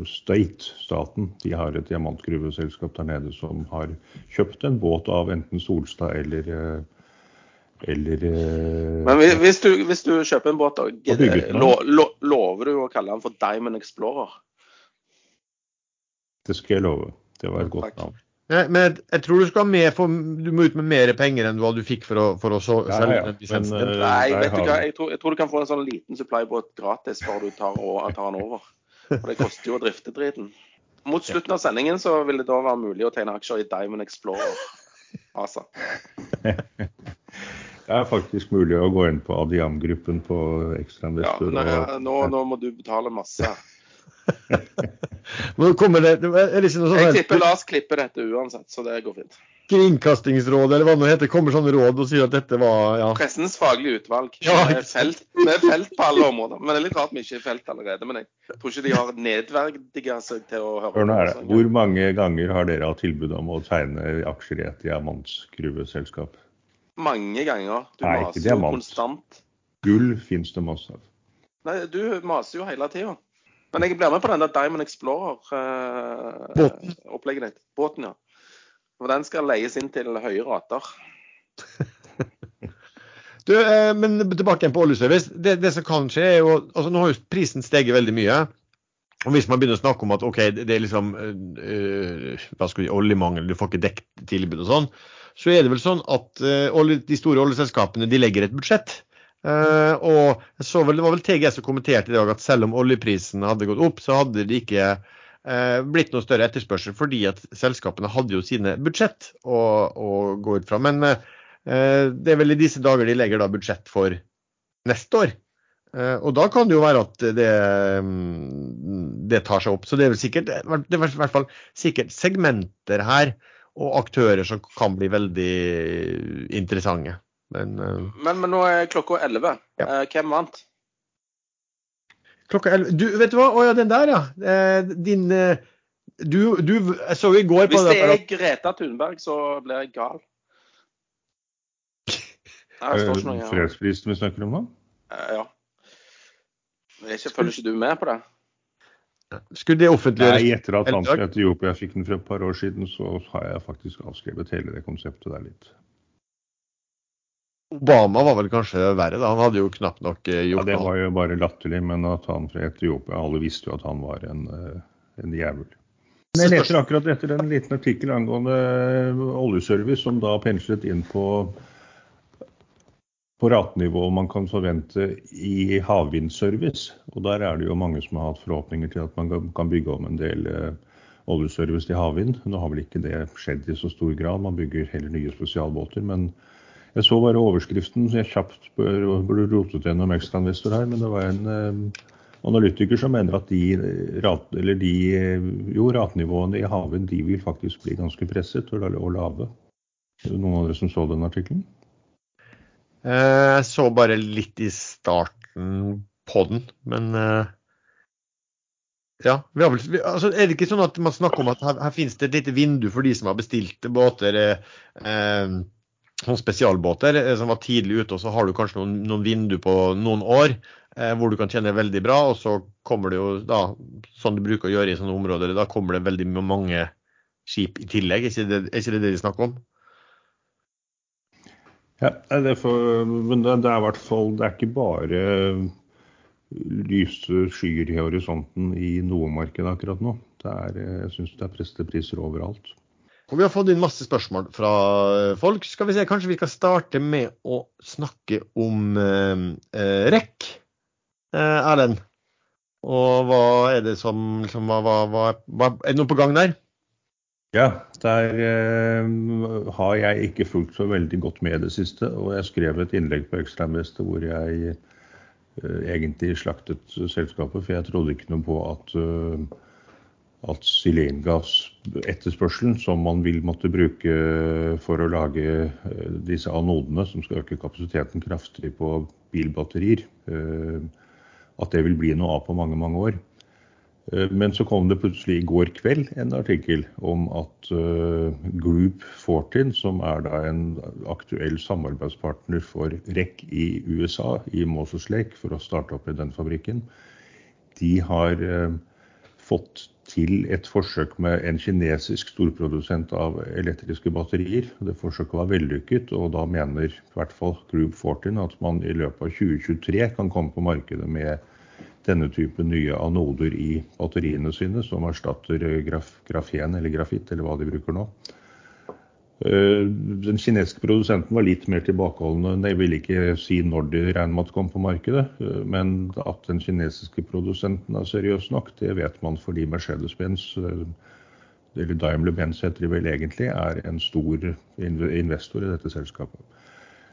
State, staten, de har et diamantgruveselskap der nede som har kjøpt en båt av enten Solstad eller eller Men hvis du, hvis du, kjøper en båt, lo, lover du å kalle den for Diamond Explorer? Det skal jeg love. Det var et godt navn. Ja, men jeg tror du skal med for, du må ut med mer penger enn hva du fikk for å, for å så, ja, selge ja, lisensen din. Uh, Nei, vet du hva? Jeg tror, jeg tror, du kan få en sånn liten supply-båt gratis før du tar, og, tar den over. For det koster jo å drifte driten. Mot slutten av sendingen så vil det da være mulig å tegne aksjer i Diamond Explorer. ASA. Det er faktisk mulig å gå inn på Adiam-gruppen på Ekstrainvestor. Ja, nå, nå, må du betale masse. kommer det, er det ikke noe sånt Jeg tipper Lars klipper dette uansett, så det går fint. Kringkastingsrådet eller hva det heter, kommer sånne råd og sier at dette var ja. Pressens faglige utvalg. Ja. er felt, med felt på alle områder. Men det er litt rart vi ikke er i felt allerede. Men jeg tror ikke de har nedverdiga seg til å høre Hør nå her. Hvor mange ganger har dere hatt tilbud om å tegne aksjer i et diamantgruveselskap? mange ganger. Du Nei, maser jo konstant. Gull fins det masse av. Nei, du maser jo hele tida. Men jeg blir med på den der Diamond Explorer-opplegget eh, ditt. Båten, ja. For den skal leies inn til høye rater. du, eh, men tilbake igjen på oljeservice. Det, det, som kan skje, er jo altså Nå har jo prisen steget veldig mye. Og Hvis man begynner å snakke om at ok, det er liksom øh, hva skal vi, oljemangel, du får ikke dekket tilbud og sånn, så er det vel sånn at øh, de store oljeselskapene de legger et budsjett. Uh, og vel, Det var vel TGS som kommenterte i dag at selv om oljeprisen hadde gått opp, så hadde det ikke uh, blitt noe større etterspørsel fordi at selskapene hadde jo sine budsjett å, å gå ut fra. Men uh, det er vel i disse dager de legger da budsjett for neste år. Og da kan det jo være at det, um, det tar seg opp. Så det er vel sikkert, det er hvert fall sikkert segmenter her og aktører som kan bli veldig interessante. Men, uh, men, men, nå er klokka 11. Ja. Uh, hvem vant? Klokka 11 Du, vet du hva? Å ja, den der, ja. Uh, din du, du, jeg så i går på Hvis det er Greta Thunberg, så blir jeg gal. Fredsprisen vi snakker om nå? ja. Ikke, følger ikke du med på det? Skulle det offentliggjøres Nei, etter at han til Etiopia fikk den for et par år siden, så har jeg faktisk avskrevet hele det konseptet der litt. Obama var vel kanskje verre, da. Han hadde jo knapt nok eh, gjort noe. Ja, det var jo bare latterlig, men at han fra Etiopia Alle visste jo at han var en, eh, en jævel. Men jeg leser akkurat etter en liten artikkel angående eh, oljeservice, som da penslet inn på på ratenivået man kan forvente i havvindservice. Og der er det jo mange som har hatt forhåpninger til at man kan bygge om en del oljeservice til havvind. Nå har vel ikke det skjedd i så stor grad, man bygger heller nye spesialbåter. men jeg så bare overskriften, så jeg kjapt burde rotet gjennom ekstrainvestor her. Men det var en eh, analytiker som mener at de, rat, de jo, ratenivåene i havvind de vil faktisk bli ganske presset og, og lave. Noen av dere som så den artikkelen? Eh, jeg så bare litt i starten på den, men eh, ja. Vel, altså, er det ikke sånn at man snakker om at her, her finnes det et lite vindu for de som har bestilt båter? Eh, sånn spesialbåter eh, som var tidlig ute, og så har du kanskje noen, noen vinduer på noen år eh, hvor du kan tjene veldig bra, og så kommer det jo da, sånn du bruker å gjøre i sånne områder, da kommer det veldig mange skip i tillegg. Er ikke det er ikke det, det de snakker om? Ja, det for, men det, det er i hvert fall Det er ikke bare lyse skyer i horisonten i noe marked akkurat nå. Det er, jeg syns det er prestepriser overalt. Og vi har fått inn masse spørsmål fra eh, folk. Skal vi se, Kanskje vi skal starte med å snakke om eh, eh REC, eh, Erlend? Og hva er det som, som hva, hva, hva, Er det noe på gang der? Ja, der eh, har jeg ikke fulgt så veldig godt med i det siste. Og jeg skrev et innlegg på Ekstrainvestor hvor jeg eh, egentlig slaktet selskapet. For jeg trodde ikke noe på at at sylengassetterspørselen som man vil måtte bruke for å lage eh, disse anodene som skal øke kapasiteten kraftig på bilbatterier, eh, at det vil bli noe av på mange, mange år. Eh, men så kom det plutselig i går kveld en artikkel om at Group 14, som er da en aktuell samarbeidspartner for REC i USA, i Moses Lake, for å starte opp i den fabrikken, de har fått til et forsøk med en kinesisk storprodusent av elektriske batterier. Det forsøket var vellykket, og da mener i hvert fall Group 14 at man i løpet av 2023 kan komme på markedet med denne type nye anoder i batteriene sine, som erstatter graf grafen eller grafitt, eller hva de bruker nå. Eh, den kinesiske produsenten var litt mer tilbakeholdende. Jeg vil ikke si når de regner med at kommer på markedet, eh, men at den kinesiske produsenten er seriøs nok, det vet man fordi Mercedes-Benz, eh, eller Daimler-Benz heter de vel egentlig, er en stor investor i dette selskapet.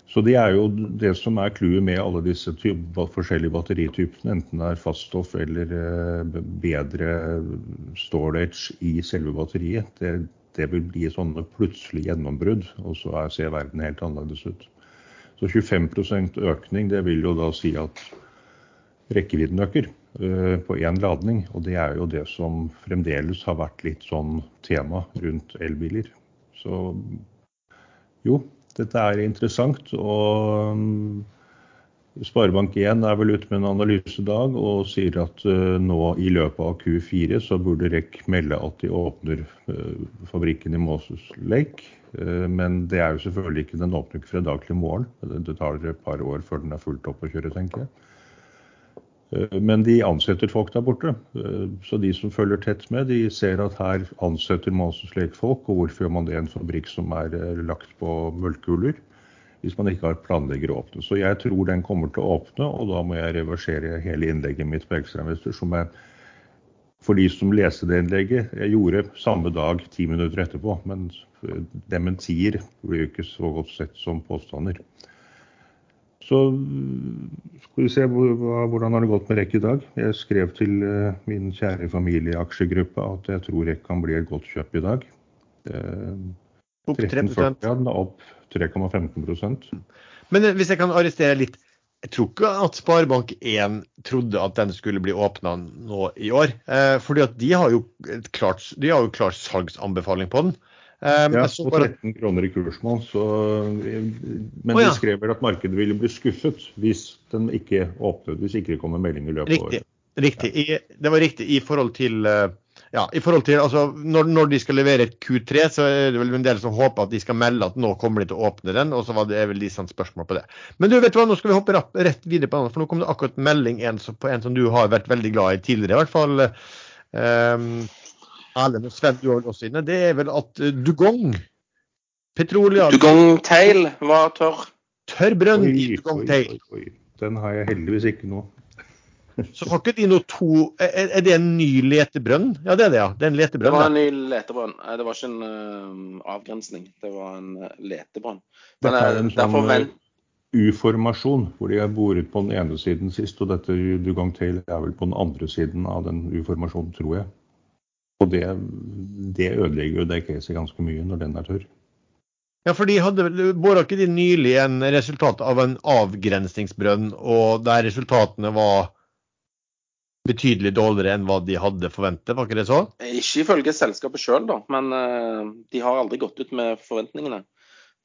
Så det er jo det som er clouet med alle disse forskjellige batteritypene, enten det er faststoff eller bedre storage i selve batteriet. Det, det vil bli sånne plutselige gjennombrudd, og så ser verden helt annerledes ut. Så 25% økning, det vil jo da si at rekkevidden øker uh, på én ladning. Og det er jo det som fremdeles har vært litt sånn tema rundt elbiler. Så jo, dette er interessant. Og Sparebank1 er vel ute med en analysedag og sier at uh, nå i løpet av Q4 så burde REC melde at de åpner uh, fabrikken i Moses Lake. Uh, men det er jo selvfølgelig ikke den åpner ikke fra dag til morgen. Det tar et par år før den er fullt opp å kjøre, tenker jeg. Men de ansetter folk der borte. Så de som følger tett med, de ser at her ansetter Moses Lake folk. Og hvorfor gjør man det i en fabrikk som er lagt på mølkehuller? Hvis man ikke har planlegger å åpne. Så jeg tror den kommer til å åpne, og da må jeg reversere hele innlegget mitt på ekstrainvestor, som jeg for de som leste det innlegget, jeg gjorde samme dag ti minutter etterpå. Men dementier blir jo ikke så godt sett som påstander. Så skal vi se hvordan har det gått med REC i dag. Jeg skrev til min kjære familieaksjegruppe at jeg tror REC kan bli et godt kjøp i dag. Opp 3% opp 3,15% Men hvis jeg kan arrestere litt. Jeg tror ikke at Sparebank1 trodde at den skulle bli åpna nå i år. Eh, fordi at de har jo klart, de har jo klar salgsanbefaling på den. Eh, ja, på 13 kroner i kursmål. Så, men oh, ja. de skrev vel at markedet ville bli skuffet hvis den ikke åpnet, hvis ikke det kommer melding i løpet av året. Riktig. I, det var riktig i forhold til uh, ja, i forhold til, altså, når, når, de skal levere et Q3, så er det vel en del som håper at de skal melde at nå kommer de til å åpne den. og så var det vel de sånn spørsmål på det. Men du vet hva, nå skal vi hoppe rett videre på den, for nå kom det akkurat melding en, på en som du har vært veldig glad i tidligere. i hvert fall. Um, Erlend og Sven, du har også inne. Det er vel at uh, Dugong Petroleum Dugong Tail var tørr. Tørr brønn i Dugong Tail. Den har jeg heldigvis ikke nå. Så får ikke de noe to er, er, det en ny letebrønn? Ja, det er det, ja. Det er en letebrønn. Det var en ny letebrønn. Det var ikke en uh, avgrensning. Det var en uh, letebrønn. Men er en sånn vel... U-formasjon, hvor de har boret på den ene siden sist. Og dette du gang til er vel på den andre siden av den U-formasjonen, tror jeg. Og det, det ødelegger jo det caset ganske mye når den er tørr. Ja, for de hadde bora ikke de nylig en resultat av en avgrensningsbrønn, og der resultatene var betydelig dårligere enn hva de hadde forventet, var ikke det så? Ikke ifølge selskapet sjøl, da. Men uh, de har aldri gått ut med forventningene.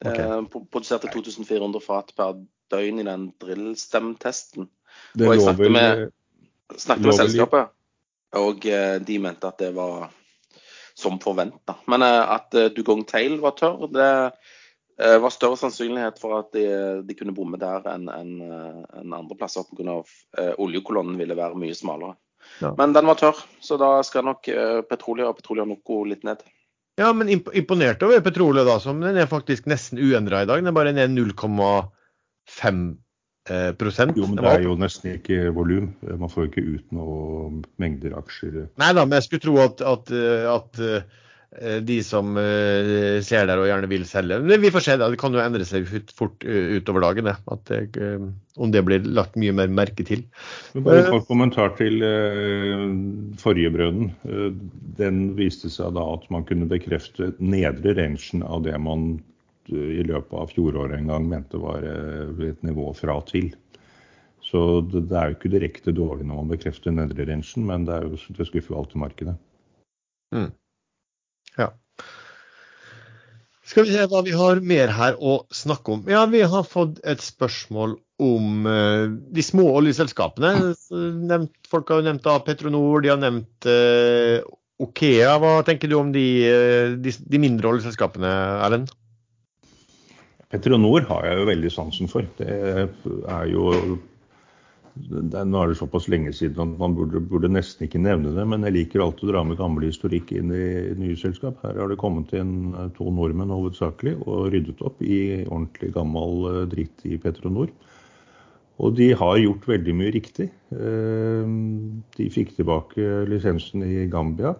Okay. Uh, produserte 2400 fat per døgn i den drillstemtesten. Det og jeg snakket vel, med, snakket med selskapet, og uh, de mente at det var som forventa. Men at Dugong Tail var tørr, det var større sannsynlighet for at de, de kunne bomme der enn en, en andre plasser pga. Uh, oljekolonnen ville være mye smalere. Ja. Men den var tørr, så da skal nok uh, Petrolia og Petrolia Noco litt ned. Ja, men imponert over Petrolia, da, som den er faktisk nesten uendra i dag. Den er bare ned 0,5 prosent. Jo, men det er jo nesten ikke volum. Man får jo ikke ut noe mengder aksjer. Nei da, men jeg skulle tro at, at, at Eh, de som uh, ser der og gjerne vil selge. Men vi får se, da. Det kan jo endre seg fort uh, utover dagen. Det. Uh, om det blir lagt mye mer merke til. Bare en kort kommentar til forrige brønnen. den viste seg da at man kunne bekrefte nedre rangen av det man i løpet av fjoråret en gang mente var et nivå fra til. Så det, det er jo ikke direkte dårlig når man bekrefter nedre rangen, men det, er jo, det skuffer jo alltid markedet. Mm. Ja. Skal vi se hva vi har mer her å snakke om. Ja, Vi har fått et spørsmål om uh, de små oljeselskapene. Nevnt, folk har jo nevnt da Petronor, de har nevnt uh, Okea. Hva tenker du om de, uh, de, de mindre oljeselskapene, Erlend? Petronor har jeg jo veldig sansen for. Det er jo det, nå er det såpass lenge siden at man burde, burde, nesten ikke nevne det. Men jeg liker alltid å dra med gammel historikk inn i nye selskap. Her har det kommet inn eh, to nordmenn hovedsakelig og ryddet opp i ordentlig gammel eh, dritt i Petronor. Og de har gjort veldig mye riktig. Eh, de fikk tilbake lisensen i Gambia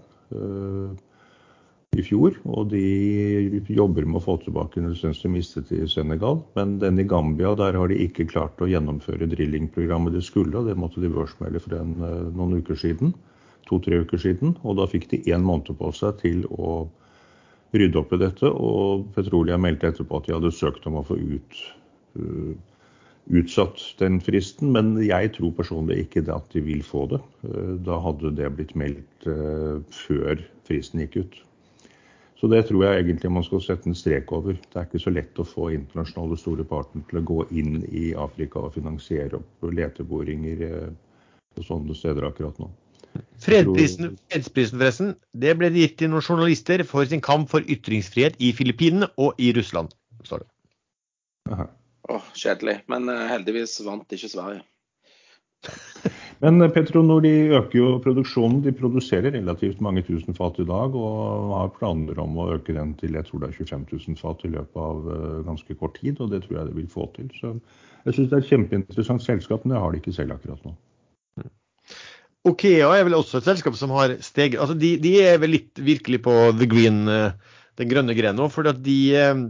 i fjor. Og de jobber med å få tilbake en lisens de mistet i Senegal. Men den i Gambia, der har de ikke klart å gjennomføre drillingprogrammet de skulle. Det måtte de børsmelde for en, eh, noen uker siden. To-tre uker siden. Og da fikk de én måned på seg til å rydde opp i dette. Og Petrolia meldte etterpå at de hadde søkt om å få ut, uh, utsatt den fristen. Men jeg tror personlig ikke at de vil få det. Uh, da hadde det blitt meldt før fristen gikk ut. Så det tror jeg egentlig man skal sette en strek over. Det er ikke så lett å få internasjonale store partnere til å gå inn i Afrika og finansiere opp leteboringer eh, på sånne steder akkurat nå. Fredsprisen, fredsprisen forresten, det ble gitt til noen journalister for sin kamp for ytringsfrihet i Filippinene og i Russland, står det. Åh, oh, Kjedelig. Men uh, heldigvis vant ikke Sverige. Men Petronor de øker jo produksjonen. De produserer relativt mange tusen fat i dag og har planer om å øke den til jeg tror det er 25 000 fat i løpet av eh, ganske kort tid. Og det tror jeg de vil få til. Så jeg syns det er et kjempeinteressant selskap, men jeg har det ikke selv akkurat nå. Okea er vel også et selskap som har steget altså de, de er vel litt virkelig på the green, eh, den grønne grenen nå. For de eh,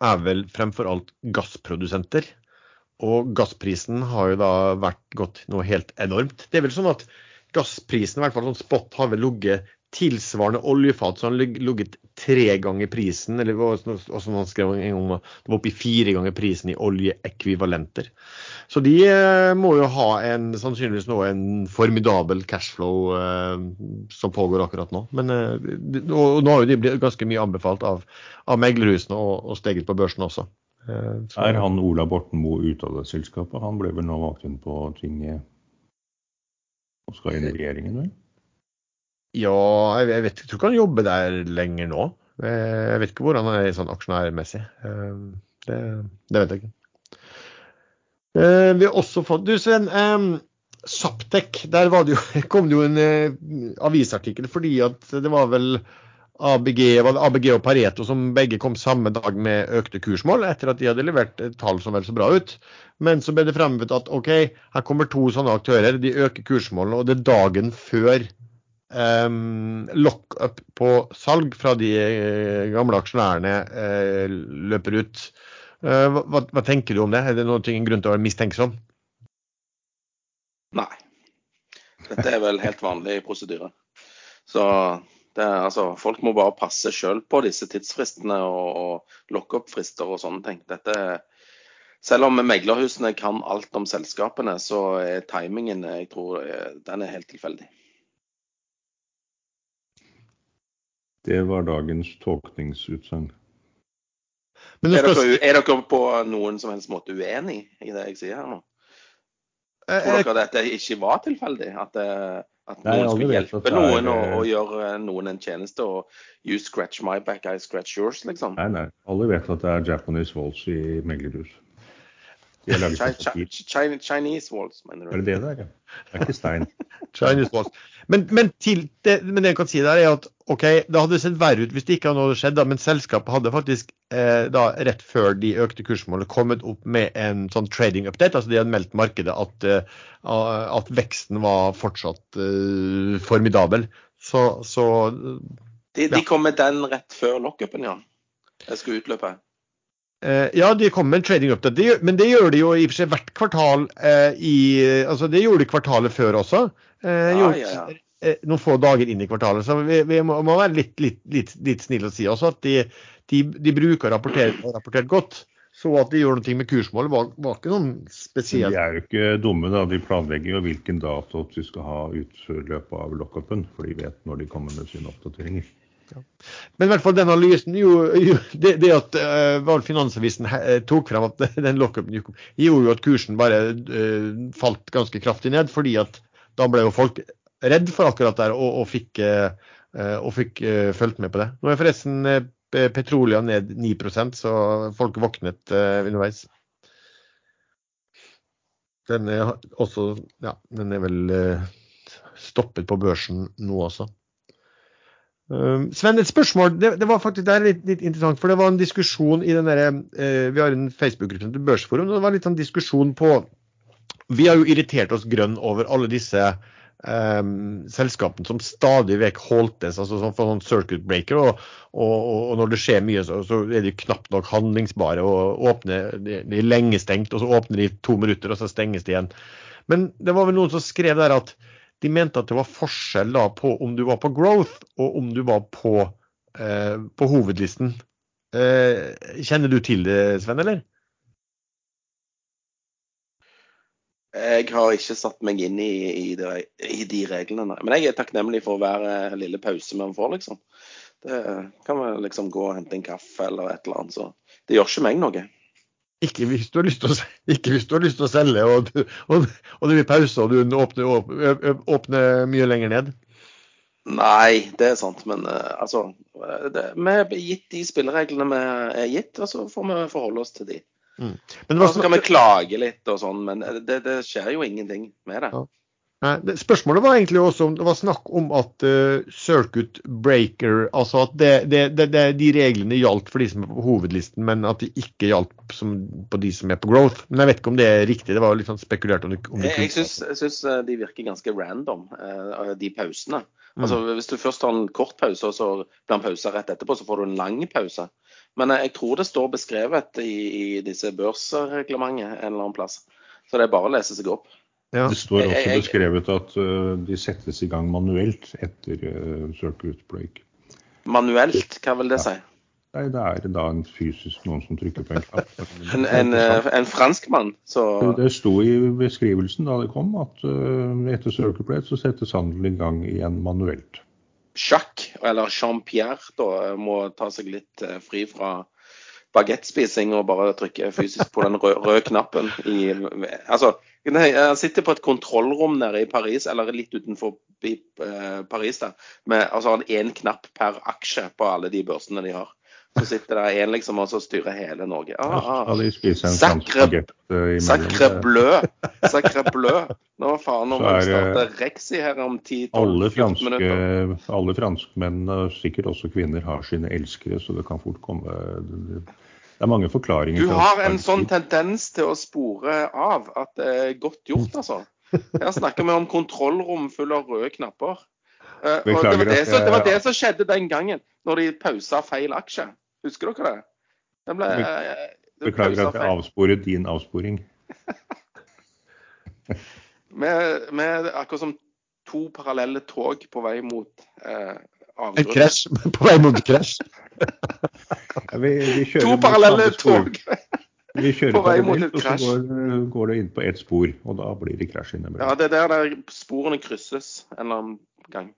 er vel fremfor alt gassprodusenter. Og gassprisen har jo da vært gått noe helt enormt. Det er vel sånn at gassprisen, i hvert fall sånn spot, har vel ligget tilsvarende oljefat så har ligget tre ganger prisen, eller som han skrev en gang, det var oppi fire ganger prisen i oljeekvivalenter. Så de eh, må jo ha en, sannsynligvis nå en formidabel cashflow eh, som pågår akkurat nå. Men, eh, og nå har jo de blitt ganske mye anbefalt av, av meglerhusene og, og steget på børsen også. Eh, så. Er han Ola Borten Moe ute av det selskapet? Han ble vel nå valgt inn på tinget og skal inn i regjeringen, vel? Ja, jeg, vet, jeg tror ikke han jobber der lenger nå. Jeg vet ikke hvor han er sånn aksjonærmessig. Eh, det, det, vet jeg ikke. Eh, vi har også fått Du Sven, um, Saptek, der det jo, kom det jo en uh, avisartikkel fordi at det var vel ABG, ABG, og Pareto som begge kom samme dag med økte kursmål, etter at de hadde levert tall som vel så bra ut. Men så ble det fremmet at OK, her kommer to sånne aktører, de øker kursmålene, og det er dagen før um, lock-up på salg fra de eh, gamle aksjonærene uh, løper ut. Uh, hva, hva, tenker du om det? Er det noen en grunn til å være mistenksom? Nei. Dette er vel helt vanlig prosedyre. Så det, altså, folk må bare passe sjøl på disse tidsfristene og, og lock-up-frister og sånne ting. Dette, selv om meglerhusene kan alt om selskapene, så er timingen jeg tror, den er helt tilfeldig. Det var dagens tolkningsutsagn. Er, dere, er dere på noen som helst måte uenig i det jeg sier her nå? Eh, Tror dere at dette ikke var tilfeldig? At, det, at noen Nei, skulle hjelpe noen og, og, gjøre noen en tjeneste og you scratch my back, I scratch yours, liksom? Nei, nei. Alle vet at det er Japanese walls i meglerhus. Chinese walls, mener du? Er det det der, ja? Det er ikke stein. Chinese walls. Men, men, det, men, det, jeg kan si der er at ok, det hadde sett verre ut hvis det ikke hadde skjedd, da, men selskapet hadde faktisk eh, da rett før de økte kursmålene kommet opp med en sånn trading update. altså De hadde meldt markedet at, uh, at veksten var fortsatt uh, formidabel. Så, så de, de, kom med den rett før lockupen, ja? Jeg skulle utløpe. Uh, ja, de kommer med en trading update, de, men det gjør de jo i og for seg hvert kvartal. Uh, i, altså Det gjorde de kvartalet før også. Uh, ja, ja, ja. noen få dager inn i kvartalet. Så vi, vi må, må, være litt, litt, litt, litt snille og si også at de, de, de bruker å rapportere rapportert godt. Så at de gjør noe med kursmålet, var, var ikke noen spesielt. De er jo ikke dumme, da. De planlegger jo hvilken dato de skal ha ut løpet av lockupen. For de vet når de kommer med sine oppdateringer. Men i hvert fall den analysen jo, jo det, det, at uh, Finansavisen uh, tok frem at den lockupen gjorde jo at kursen bare uh, falt ganske kraftig ned. fordi at da ble jo folk redd for akkurat det og, og fikk, uh, og fikk fulgt med på det. Nå er forresten Petrolia ned 9% så folk våknet underveis. Den er også Ja, den er vel stoppet på børsen nå også. Um, Sven, et spørsmål. Det, det, var faktisk det er litt, litt, interessant. For det var en diskusjon i den derre uh, Vi har en Facebook-gruppe til Børsforum. og Det var litt sånn diskusjon på Vi har jo irritert oss grønn over alle disse um, selskapene som stadig vekk holdtes, altså sånn for sånn circuit breaker. Og, og, og, når det skjer mye, så, så er de knapt nok handlingsbare. og åpner, de er lenge stengt, og så åpner de to minutter, og så stenges de igjen. Men det var vel noen som skrev der at de mente at det var forskjell da på om du var på growth og om du var på, eh, på hovedlisten. Eh, kjenner du til det, Sven, eller? Jeg har ikke satt meg inn i, i, de, i de reglene, nei. Men jeg er takknemlig for hver eh, lille pause vi får, liksom. Det kan vi liksom gå og hente en kaffe eller et eller annet. Så det gjør ikke meg noe. Ikke hvis du har lyst til å, har lyst til å selge, og, du, og, og, det blir pause og du åpner, åpner, åpner, mye lenger ned? Nei, det er sant. Men altså det, Vi gitt de spillereglene vi er gitt, og så får vi forholde oss til de. Mm. Men så kan vi klage litt og sånn, men det, det, skjer jo ingenting med det. Ja. Spørsmålet var egentlig også om det var snakk om at uh, circuit breaker Altså at det, det, det, de reglene gjaldt for de som er på hovedlisten, men at de ikke gjaldt på de som er på growth. Men jeg vet ikke om det er riktig. Det var litt sånn spekulert om det, om det Jeg, jeg syns de virker ganske random, uh, de pausene. Mm. Altså Hvis du først har en kort pause, og så blir en pause rett etterpå, så får du en lang pause. Men jeg tror det står beskrevet i, i disse børsreglementet en eller annen plass. Så det er bare å lese seg opp. Ja. Det står også beskrevet at uh, de settes i gang manuelt etter circuit break. Manuelt, hva vil det si? Nei, Det er da en fysisk noen som trykker på en knapp. en, en, uh, en franskmann? Så... Det sto i beskrivelsen da det kom at uh, etter circuit break så settes handelen i gang igjen manuelt. Jacques, eller Jean-Pierre, da må ta seg litt fri fra bagettspising og bare trykke fysisk på den røde, rød knappen i Altså, han sitter på et kontrollrom nede i Paris, eller litt utenfor eh, Paris, der, med altså én knapp per aksje på alle de børsene de har. Så sitter det en liksom og styrer hele Norge. Ah, ah. Sacre, sacre bleu! Sacre bleu! Nå faen om vi starter Rexi her om 10-12 minutter. Alle franskmenn, sikkert også kvinner, har sine elskere, så det kan fort komme det er mange forklaringer. Du har en sånn tendens til å spore av at det er godt gjort, altså. Her snakker vi om kontrollrom full av røde knapper. Uh, og det var det, som, det var det, som, skjedde den gangen, når de pausa feil aksje. Husker dere det? det ble, uh, Beklager at jeg avsporet din avsporing. med, med, akkurat som to parallelle tog på vei mot uh, en krasj på vei mot krasj. ja, vi, vi to parallelle tog. Vi kjører på vei mot et krasj. Og så går, går, det inn på ett spor, og da blir det krasj innimellom. Ja, det er der, der sporene krysses en eller annen gang.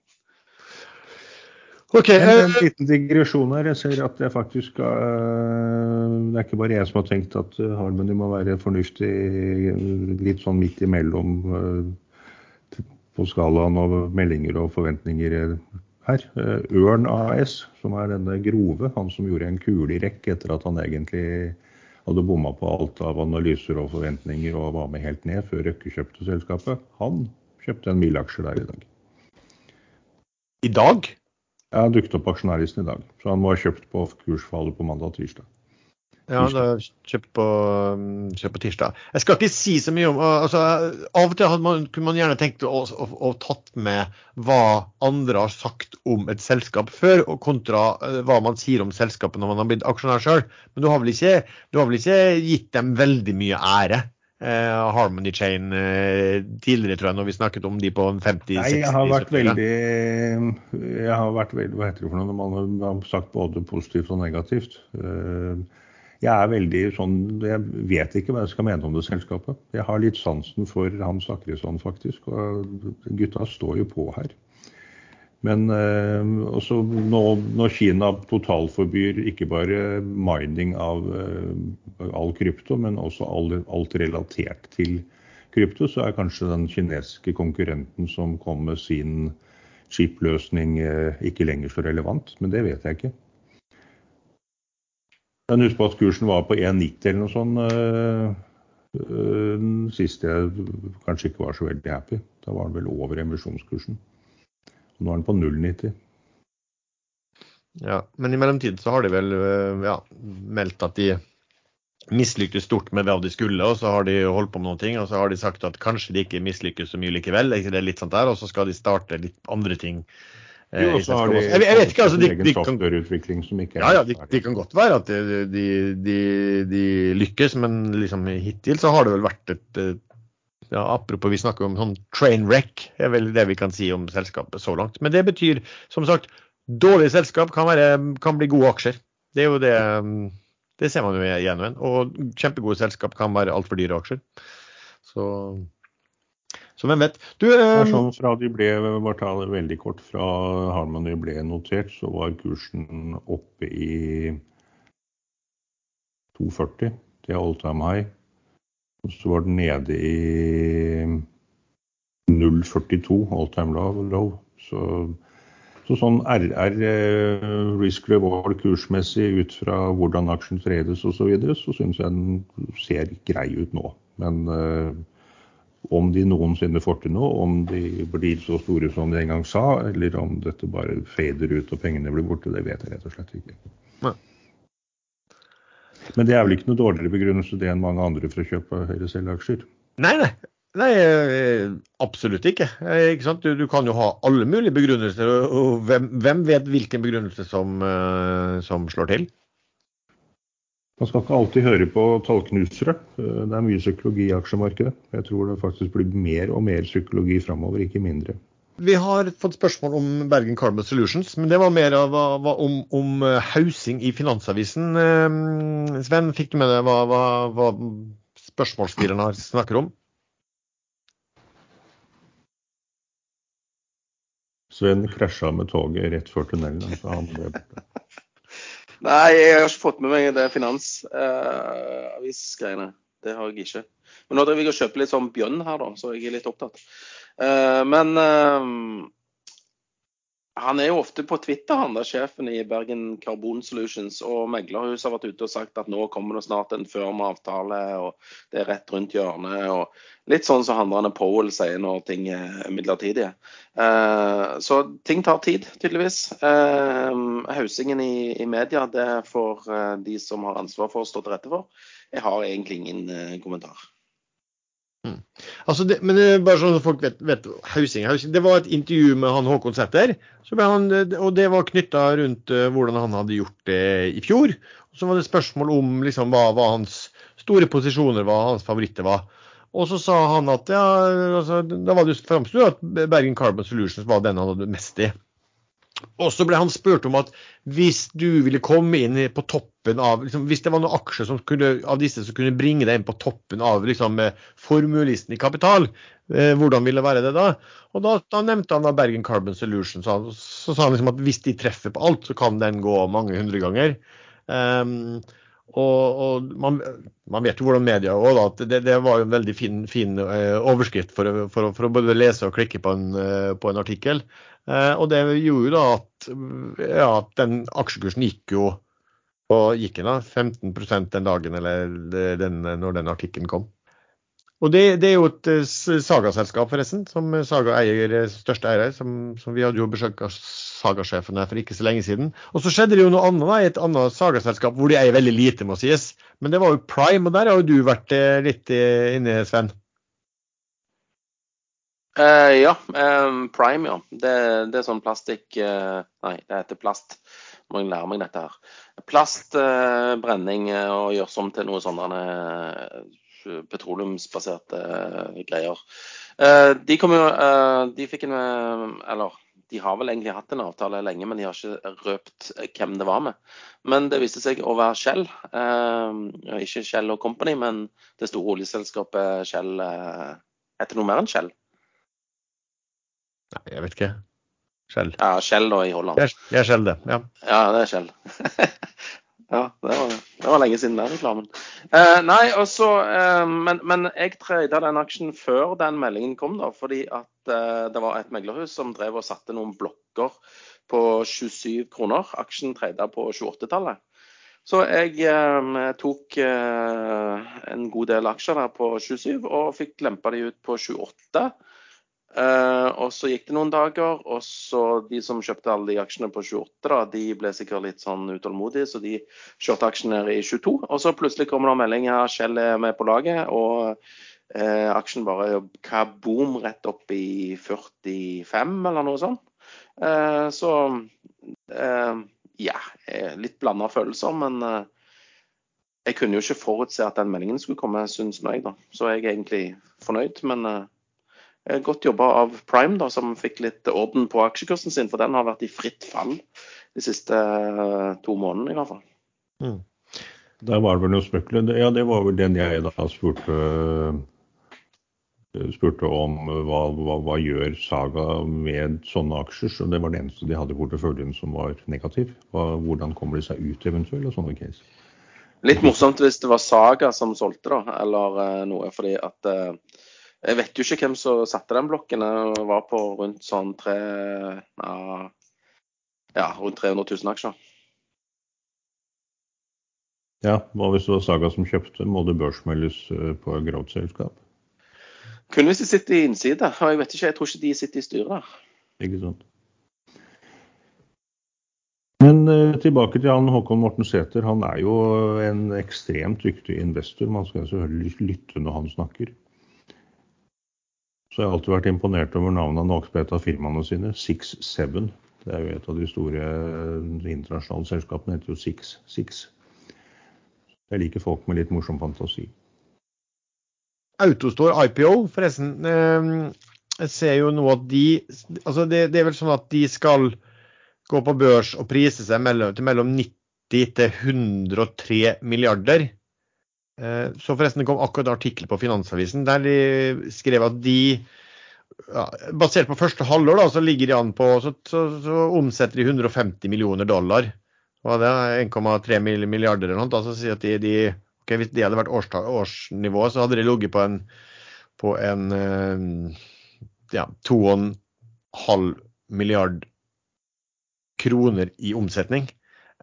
Ok, En, en eh, liten digresjon her. Jeg ser at jeg faktisk uh, Det er ikke bare jeg som har tenkt at uh, Harmony må være fornuftig litt sånn midt imellom uh, på skalaen av meldinger og forventninger her. Eh, Ørn AS, som er denne Grove, han som gjorde en kule i rekk etter at han egentlig hadde bomma på alt av analyser og forventninger og var med helt ned før Røkke kjøpte selskapet. Han kjøpte en milaksje der i dag. I dag? Ja, dukket opp aksjonærlisten i dag. Så han må ha kjøpt på kursfallet på mandag og tirsdag. Ja, det er kjøpt på, mm, kjøpt på, tirsdag. Jeg skal ikke si så mye om altså, Av og til man, kunne man gjerne tenkt å, å, å, tatt med hva andre har sagt om et selskap før, og kontra uh, hva man sier om selskapet når man har blitt aksjonær sjøl. Men du har, ikke, du har vel ikke gitt dem veldig mye ære? Uh, Harmony Chain uh, tidligere, tror jeg, når vi snakket om de på 50-60 Nei, jeg har vært veldig Jeg har vært veldig Hva heter det for noe når man har sagt både positivt og negativt? Uh, jeg er veldig sånn Jeg vet ikke hva jeg skal mene om det selskapet. Jeg har litt sansen for Hans Akrisson, faktisk. Og gutta står jo på her. Men eh, også nå, når Kina totalforbyr ikke bare mining av eh, all krypto, men også alt relatert til krypto, så er kanskje den kinesiske konkurrenten som kom med sin chip-løsning eh, ikke lenger så relevant. Men det vet jeg ikke. Men husk på at kursen var på 1,90 eller noe sånt den siste jeg kanskje ikke var så veldig happy. Da var den vel over emisjonskursen. Nå er den på 0,90. Ja, men i mellomtiden så har de vel øh, ja, meldt at de mislyktes stort med hva de skulle, og så har de holdt på med noen ting, og så har de sagt at kanskje de ikke mislykkes så mye likevel. Det er litt sånt der, Og så skal de starte litt andre ting Eh, jo, så har de jeg, vet ikke, altså, de, de som ikke er ja, ja, de, de, kan godt være at de, de, lykkes, men liksom hittil så har det vel vært et ja, Apropos vi snakker om sånn train wreck, er vel det vi kan si om selskapet så langt. Men det betyr som sagt dårlige selskap kan, være, kan bli gode aksjer. Det er jo det Det ser man jo igjen. Og kjempegode selskap kan være altfor dyre aksjer. Så så hvem vet. Du, eh, sånn fra de ble, bare ta det veldig kort, fra Harmony ble notert, så var kursen oppe i 240. Det er all time high. Og så var den nede i 0,42 all time low. low. Så, så, sånn RR, eh, risk reward kursmessig ut fra hvordan aksjen tredes osv., så, videre, så syns jeg den ser grei ut nå. Men uh, Om de noensinne får til noe, om de blir så store som de en gang sa, eller om dette bare fader ut og pengene blir borte, det vet jeg rett og slett ikke. Nei. Men det er vel ikke noe dårligere begrunnelse det enn mange andre for å kjøpe Høyre selv-aksjer? Nei, nei. Nei, eh, absolutt ikke. Eh, ikke? Du, du kan jo ha alle mulige begrunnelser, og, og hvem, hvem vet hvilken begrunnelse som, eh, som slår til? Man skal ikke alltid høre på tallknusere. Eh, Det er mye psykologi i aksjemarkedet. Jeg tror det faktisk blir mer og mer psykologi framover, ikke mindre. Vi har fått spørsmål om Bergen Carbon Solutions, men det var mer av, var om, om eh, i Finansavisen. Eh, Sven, fikk du med deg hva, hva, hva spørsmålsstilleren snakker om? Sven krasja med toget rett før tunnelen. Så han ble borte. Nei, jeg har ikke fått med meg det finansavisgreiene. det har jeg ikke. Men nå driver jeg og kjøper litt sånn bjønn her, da, så jeg er litt opptatt. Uh, men eh, han er jo ofte på Twitter, han da, sjefen i Bergen Carbon Solutions. Og meglerhuset har vært ute og sagt at nå kommer det snart en firmaavtale, og det er rett rundt hjørnet. og Litt sånn som handlende Powell sier når ting er midlertidige. Eh, så ting tar tid, tydeligvis. Eh, hausingen i, media det får eh, de som har ansvar for å stå til rette for. Jeg har egentlig ingen eh, kommentar. Altså det, men det er bare sånn at folk vet, vet hausing, hausing. Det var et intervju med han Håkon Sæther, han, og det var knytta rundt eh, hvordan han hadde gjort det i fjor. Så var det spørsmål om liksom, hva, hva hans store posisjoner var, hans favoritter var. Og så sa han at ja, altså, da var det jo at Bergen Carbon Solutions var den han hadde mest i. Og så ble han spurt om at hvis du ville komme inn på toppen av liksom, Hvis det var noen aksjer kunne, av disse som kunne bringe deg inn på toppen av liksom, eh, formuelisten i kapital, eh, hvordan ville det være det da? Og da, da nevnte han da Bergen Carbon Solution. Så, så sa han liksom at hvis de treffer på alt, så kan den gå mange hundre ganger. Ehm, og, og man, man vet jo hvordan media òg, da, det, det var jo en veldig fin, fin eh, overskrift for, for, for å både lese og klikke på en, eh, på en artikkel. Eh, og det gjorde jo da at ja, at den aksjekursen gikk jo og gikk da 15% den dagen eller den, når den artikkelen kom. Og det, det er jo et Saga-selskap, forresten, som Saga eier, største eier. Som, som vi hadde jo besøk av Saga-sjefen for ikke så lenge siden. Og så skjedde det jo noe annet da, i et annet Saga-selskap hvor de eier veldig lite, må sies. Men det var jo Prime, og der har jo du vært eh, litt eh, inne, Sven. Uh, ja, Um, Prime, ja. Det, det er sånn plastikk uh, Nei, det heter plast. Må jeg lære meg dette her. Plastbrenning uh, og gjøres om til noe sånne petroleumsbaserte greier. De kom jo De fikk en Eller de har vel egentlig hatt en avtale lenge, men de har ikke røpt eh, hvem det var med. Men det viste seg å være Shell. Eh, ikke Shell og Company, men det store oljeselskapet Shell. Eh, heter noe mer enn Shell? Nei, jeg vet ikke. Shell. Ja, Shell da i Holland. Det er, det er Shell, det, ja. Ja, det er Shell. ja, det var, det var lenge siden den reklamen. Eh, nei, også, eh, men, men jeg trada den aksjen før den meldingen kom, da, fordi at eh, det var et meglerhus som drev og satte noen blokker på 27 kroner. Aksjen trada på 28-tallet. Så jeg eh, tok eh, en god del aksjer der på 27 og fikk lempa de ut på 28. Eh, og så gikk det noen dager, og så de som kjøpte alle de aksjene på 28, da, de ble sikkert litt sånn utålmodige, så de kjørte aksjene i 22. Og så plutselig kommer det en melding her, Kjell er med på laget, og uh, aksjen bare kaboom rett opp i 45 eller noe sånt. Uh, så ja, litt blanda følelser, men jeg kunne jo ikke forutse at den meldingen skulle komme, syns jeg, da. Så jeg er egentlig fornøyd, men Godt jobba av Prime, da, som fikk litt orden på aksjekursen sin. For den har vært i fritt fall de siste eh, to månedene, i hvert fall. Mm. Der var det vel noe spekler. Ja, det var vel den jeg da spurte, spurte om hva, hva, hva gjør Saga med sånne aksjer. Så det var det eneste de hadde i porteføljen som var negativ. Hva, hvordan kommer de seg ut eventuelt av sånne case? Litt morsomt hvis det var Saga som solgte, da, eller eh, noe. fordi at eh, jeg vet jo ikke hvem som satte den blokken. Jeg var på rundt sånn tre ja, rundt 300 000 aksjer. Ja, hva hvis det var Saga som kjøpte? Må det børsmeldes eh, på et growth-selskap? Kun hvis de sitter i innside. Og jeg vet ikke, jeg tror ikke de sitter i styret. Ikke sant. Men eh, tilbake til han Håkon Morten Sæther. Han er jo en ekstremt dyktig investor. Man skal selvfølgelig lytte når han snakker. Så jeg har alltid vært imponert over navnet han har et av firmaene sine, Six Seven. Det er jo et av de store eh, internasjonale selskapene. Heter jo Six Six. Jeg liker folk med litt morsom fantasi. Autostore IPO, forresten. eh, Jeg ser jo nå at de Altså, det, det er vel sånn at de skal gå på børs og prise seg mellom, til mellom 90 til 103 milliarder. Eh, Så forresten, det kom akkurat artikkel på Finansavisen der de skrev at de ja, Basert på første halvår da, så ligger de an på så, så, så omsetter de 150 millioner dollar. Og det er 1,3 milliarder eller noe. Da, så at de, de okay, Hvis det hadde vært årsnivå, så hadde de ligget på en, på en eh, ja, 2,5 milliard kroner i omsetning.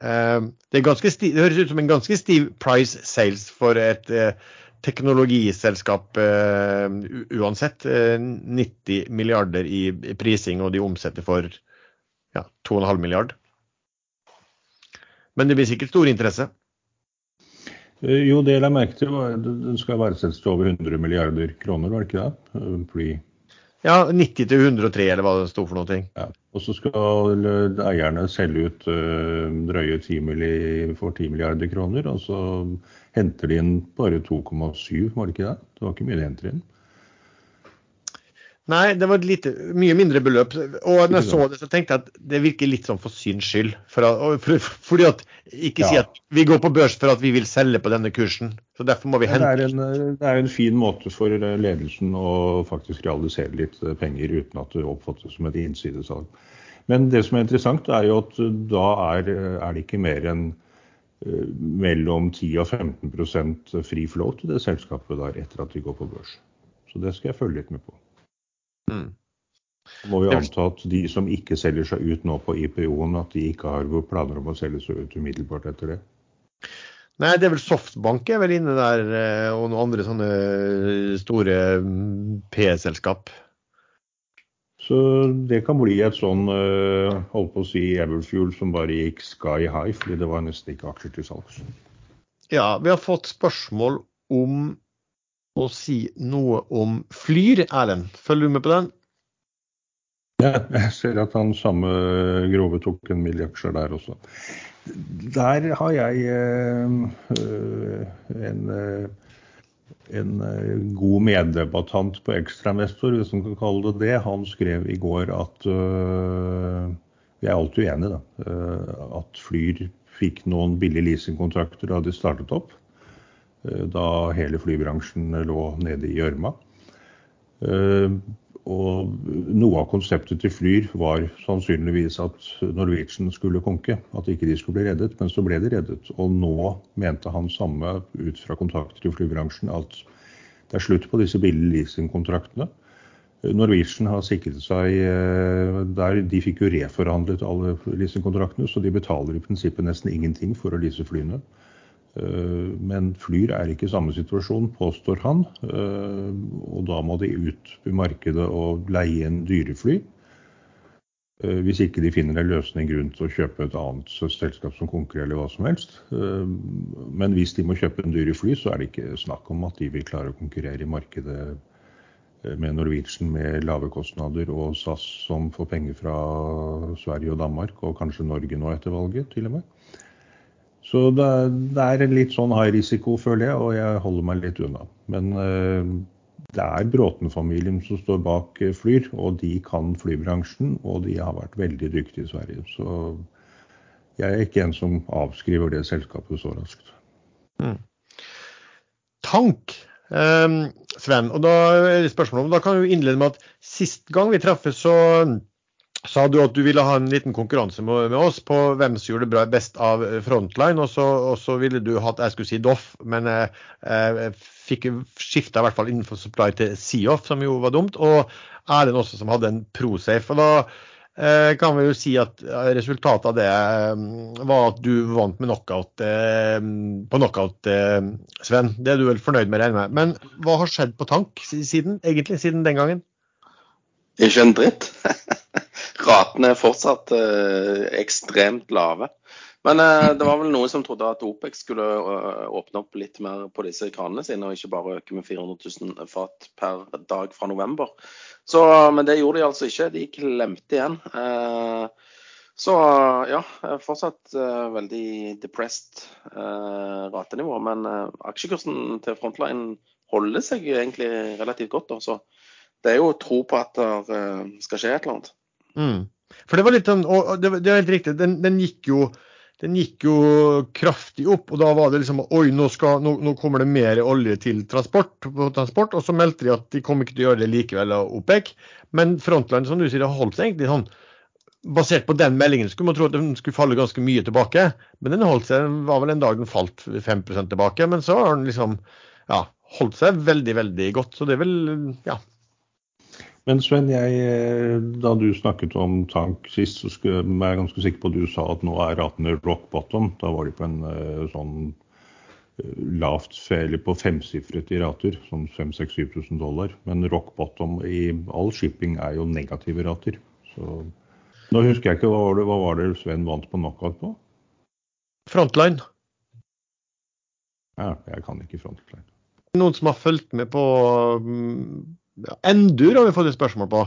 Eh, Det, ganske det høres ut som en ganske stiv price sales for et eh, teknologiselskap eh, uansett. Eh, 90 milliarder i prising, og de omsetter for ja, 2,5 milliard. Men det blir sikkert stor interesse. Jo, det jeg la merke til, var den skal verdsettes til over 100 milliarder kroner, var det ikke det? Pre. Ja, 90 til 103, eller hva det sto for noe. Ja. Og så skal eierne selge ut uh, drøye 10 for 10 milliarder kroner, og så henter de inn bare 2,7, var det ikke det? Det var ikke mye de henter inn. Nei, det var et lite, mye mindre beløp. Og når jeg så det, så tenkte jeg at det virker litt sånn for syns skyld. For, for, fordi at Ikke si at vi går på børs for at vi vil selge på denne kursen. Så derfor må vi hente. Det er, en, eh, det er en fin måte for eh, ledelsen å faktisk realisere litt eh, penger uten at det oppfattes som et innsidesalg. Men det som er interessant, er jo at da er, er det ikke mer enn mellom 10 og 15 fri float i det selskapet der etter at de går på børs. Så det skal jeg følge litt med på. Mm. Må vi anta at de som ikke selger seg ut nå på IPO-en, at de ikke har planer om å selge seg ut umiddelbart etter det. Nei, det er vel Softbank er vel inne der, eh, og noen andre sånne store mm, P-selskap. Så det kan bli et sånn, eh, holdt på å si, Everfuel som bare gikk sky high, fordi det var nesten ikke aksjer til salgs. Ja, vi har fått spørsmål om å si noe om Flyr, Erlend. Følger du med på den? Ja, jeg ser at han samme Grove tok en mild aksjer der også. Der har jeg eh, en, eh, en eh, god meddebattant på ekstramestor, hvis man kan kalle det det. Han skrev i går at øh, Vi er alltid uenige, da. at Flyr fikk noen billige leasingkontrakter da de startet opp. Eh, Da hele flybransjen lå nede i gjørma. Eh, Og noe av konseptet til Flyr var sannsynligvis at Norwegian skulle konke. At ikke de skulle bli reddet, men så ble de reddet. Og nå mente han samme ut fra kontakter i flybransjen at det er slutt på disse billige leasingkontraktene. Norwegian har sikret seg eh, der De fikk jo reforhandlet alle leasingkontraktene, så de betaler i prinsippet nesten ingenting for å lease flyene. Eh, Men Flyr er ikke i samme situasjon, påstår han. eh, Og da må de ut i markedet og leie inn dyrefly. eh, Hvis ikke de finner en løsning rundt å kjøpe et annet selskap som konkurrerer eller hva som helst. Men hvis de må kjøpe en dyre fly, så er det ikke snakk om at de vil klare å konkurrere i markedet med Norwegian med lave kostnader og SAS som får penger fra Sverige og Danmark, og kanskje Norge nå etter valget til og med. Så det, er- en litt sånn high risiko, føler jeg, og jeg holder meg litt unna. Men eh, det er Bråten-familien som står bak eh, Flyr, og de kan flybransjen, og de har vært veldig dyktige i Sverige. Så jeg er ikke en som avskriver det selskapet så raskt. Tank, eh, Sven. Og da er spørsmålet om, da kan vi innlede med at sist gang vi treffes, så sa du at du ville ha en liten konkurranse med, oss på hvem som gjorde det best av Frontline. Og så, og så ville du hatt jeg skulle si Doff, men jeg, jeg fikk skifta i hvert fall innenfor supply til Seoff, som jo var dumt. Og Erlend også, som hadde en Prosafe. Og da eh, kan vi jo si at eh, resultatet av det eh, var at du vant med knockout eh, på knockout, eh, Sven. Det er du vel fornøyd med, regner jeg med. Men hva har skjedd på tank siden, egentlig, siden den gangen? Ikke en dritt. Ratene er fortsatt eh, ekstremt lave. Men eh, det var vel noen som trodde at OPEC skulle eh, åpne opp litt mer på disse kranene sine, og ikke bare øke med 400 000 fat per dag fra november. Så, men det gjorde de altså ikke. De klemte igjen. Eh, så ja, fortsatt eh, veldig depressed eh, ratenivå. Men eh, aksjekursen til Frontline holder seg egentlig relativt godt. Da. Så det er jo tro på at det skal skje et eller annet. Mm. For det var litt sånn, og det, det er helt riktig, den, den gikk jo den gikk jo kraftig opp, og da var det liksom Oi, nå, skal, nå, nå kommer det mer olje til transport, transport, Og så meldte de at de kom ikke til å gjøre det likevel av OPEC. Men Frontland, som du sier, har holdt seg egentlig sånn Basert på den meldingen skulle man tro at den skulle falle ganske mye tilbake. Men den holdt seg, var vel en dag den falt 5 tilbake. Men så har den liksom ja, holdt seg veldig, veldig godt. Så det er vel ja, men Sven, jeg, eh, da du snakket om tank sist, så skulle, jeg være ganske sikker på at du sa at nå er ratene rock bottom. Da var de på en uh, sånn uh, lavt feil på femsifret i rater, sånn 5000-7000 dollar. Men rock bottom i all shipping er jo negative rater. Så nå husker jeg ikke hva var det, hva var det Sven vant på knockout på? Frontline. Ja, jeg kan ikke frontline. Noen som har fulgt med på um Endur har vi fått et spørsmål på.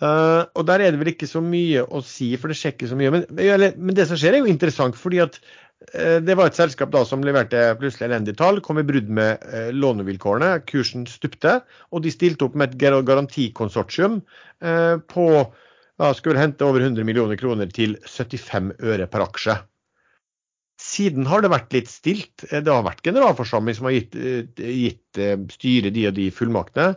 Uh, og der er det vel ikke så mye å si, for det skjer ikke så mye. Men, men, det som skjer er jo interessant, fordi at uh, det var et selskap da som leverte plutselig elendige tall, kom i brudd med uh, lånevilkårene, kursen stupte, og de stilte opp med et garantikonsortium på ja, skulle hente over 100 millioner kroner til 75 øre per aksje. Siden har det vært litt stilt. Det har vært generalforsamling som har gitt, eh, gitt eh, styret de og de fullmaktene.